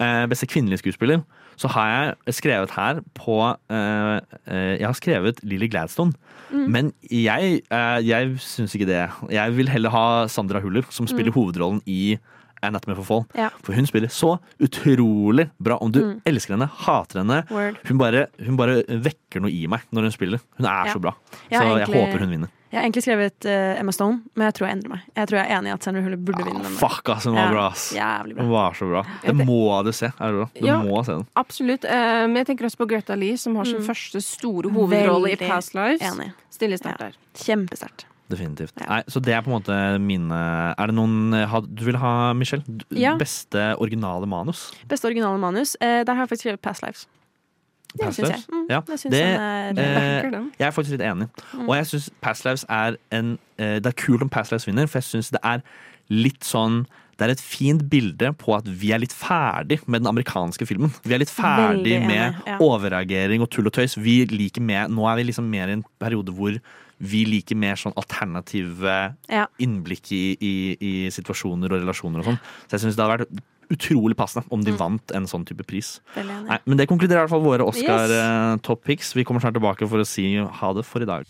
Eh, beste kvinnelige skuespiller, så har jeg skrevet her på uh, uh, Jeg har skrevet Lily Gladstone. Mm. Men jeg, uh, jeg syns ikke det. Jeg vil heller ha Sandra Huller, som spiller Mm. hovedrollen i Anatomy for Fall. Ja. For hun spiller så utrolig bra. Om du Mm. elsker henne, hater henne hun bare, hun bare vekker noe i meg når hun spiller. Hun er Ja. så bra. Så Så egentlig... jeg håper hun vinner. Jeg har egentlig skrevet uh, Emma Stone, men jeg tror jeg endrer meg. Jeg tror jeg er enig i at Sandra Huller burde vinne den. Fuck, ass, den var Ja, bra, ass. Jævlig bra. Den var så bra. Det må du se. Er det bra? Du Ja. må se den. Absolutt. Uh, Men jeg tenker også på Greta Lee, som har sin Mm. første store hovedrolle i Past Lives. Enig. Stille sterkt der. Kjempesterkt. Definitivt. Nei, så det er på en måte mine Er det noen Du vil ha, Michelle? Ja. Beste originale manus? Beste originale manus. Uh, der har jeg faktisk skrevet Past Lives. Det syns jeg. Mm, Ja, jeg synes det, den er eh, backer den. jeg er faktisk litt enig. Mm. Og jeg syns Past Lives er en eh, Det er kult om Past Lives vinner, for jeg syns det er litt sånn det er et fint bilde på at vi er litt ferdig med den amerikanske filmen. Vi er litt ferdig enig, med ja. overreagering og tull og tøys. Vi liker mer, Nå er vi liksom mer i en periode hvor vi liker mer sånn alternative Ja. innblikk i, i, i situasjoner og relasjoner og sånn. Så jeg syns det hadde vært utrolig passende om de vant en sånn type pris. Nei, men det konkluderer i hvert fall våre Oscar-top picks. Vi kommer snart tilbake for å si ha det for i dag.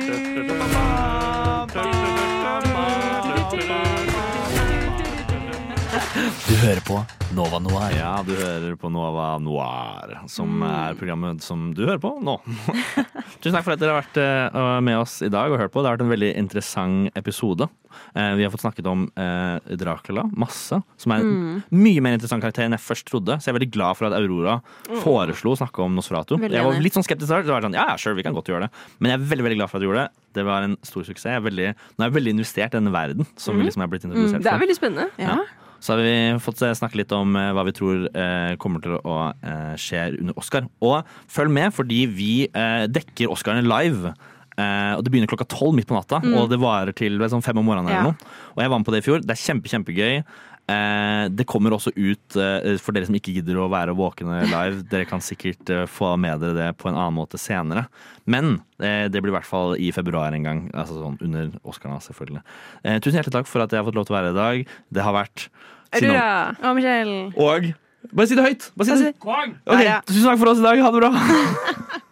Du hører på Nova Noir. Ja, du hører på Nova Noir, som er programmet som du hører på nå. Tusen takk for at dere har vært eh, med oss i dag og hørt på. Det har vært en veldig interessant episode. Eh, vi har fått snakket om eh, Dracula masse, som er en Mm. mye mer interessant karakter enn jeg først trodde. Så jeg er veldig glad for at Aurora foreslo å snakke om Nosferatu. Jeg var litt sånn skeptisk til Det var sånn, ja, ja, sure, vi kan godt gjøre det. Men jeg er veldig veldig glad for at du gjorde det. Det var en stor suksess. Jeg er veldig, nå er jeg veldig investert i denne verden som vi liksom er blitt introdusert Mm, det er veldig spennende. Ja. Så har vi fått snakke litt om eh, hva vi tror eh, kommer til å eh, skje under Oscar. Og følg med, fordi vi dekker Oscarene live. Og Det begynner klokka tolv midt på natta, Mm. og det varer til sånn fem om morgenen. Ja. eller noe. Og jeg var med på det i fjor. Det er kjempe, kjempegøy. Eh, det kommer også ut eh, for dere som ikke gidder å være våkne live. Dere kan sikkert eh, få med dere det på en annen måte senere. Men eh, det blir i hvert fall i februar en gang. Altså sånn under Oscarna, selvfølgelig. Eh, tusen hjertelig takk for at jeg har fått lov til å være her i dag. Det har vært. Aurora! og Michelle. Og bare si det høyt! Bare si det. Okay, Ok, Tusen takk for oss i dag. Ha det bra.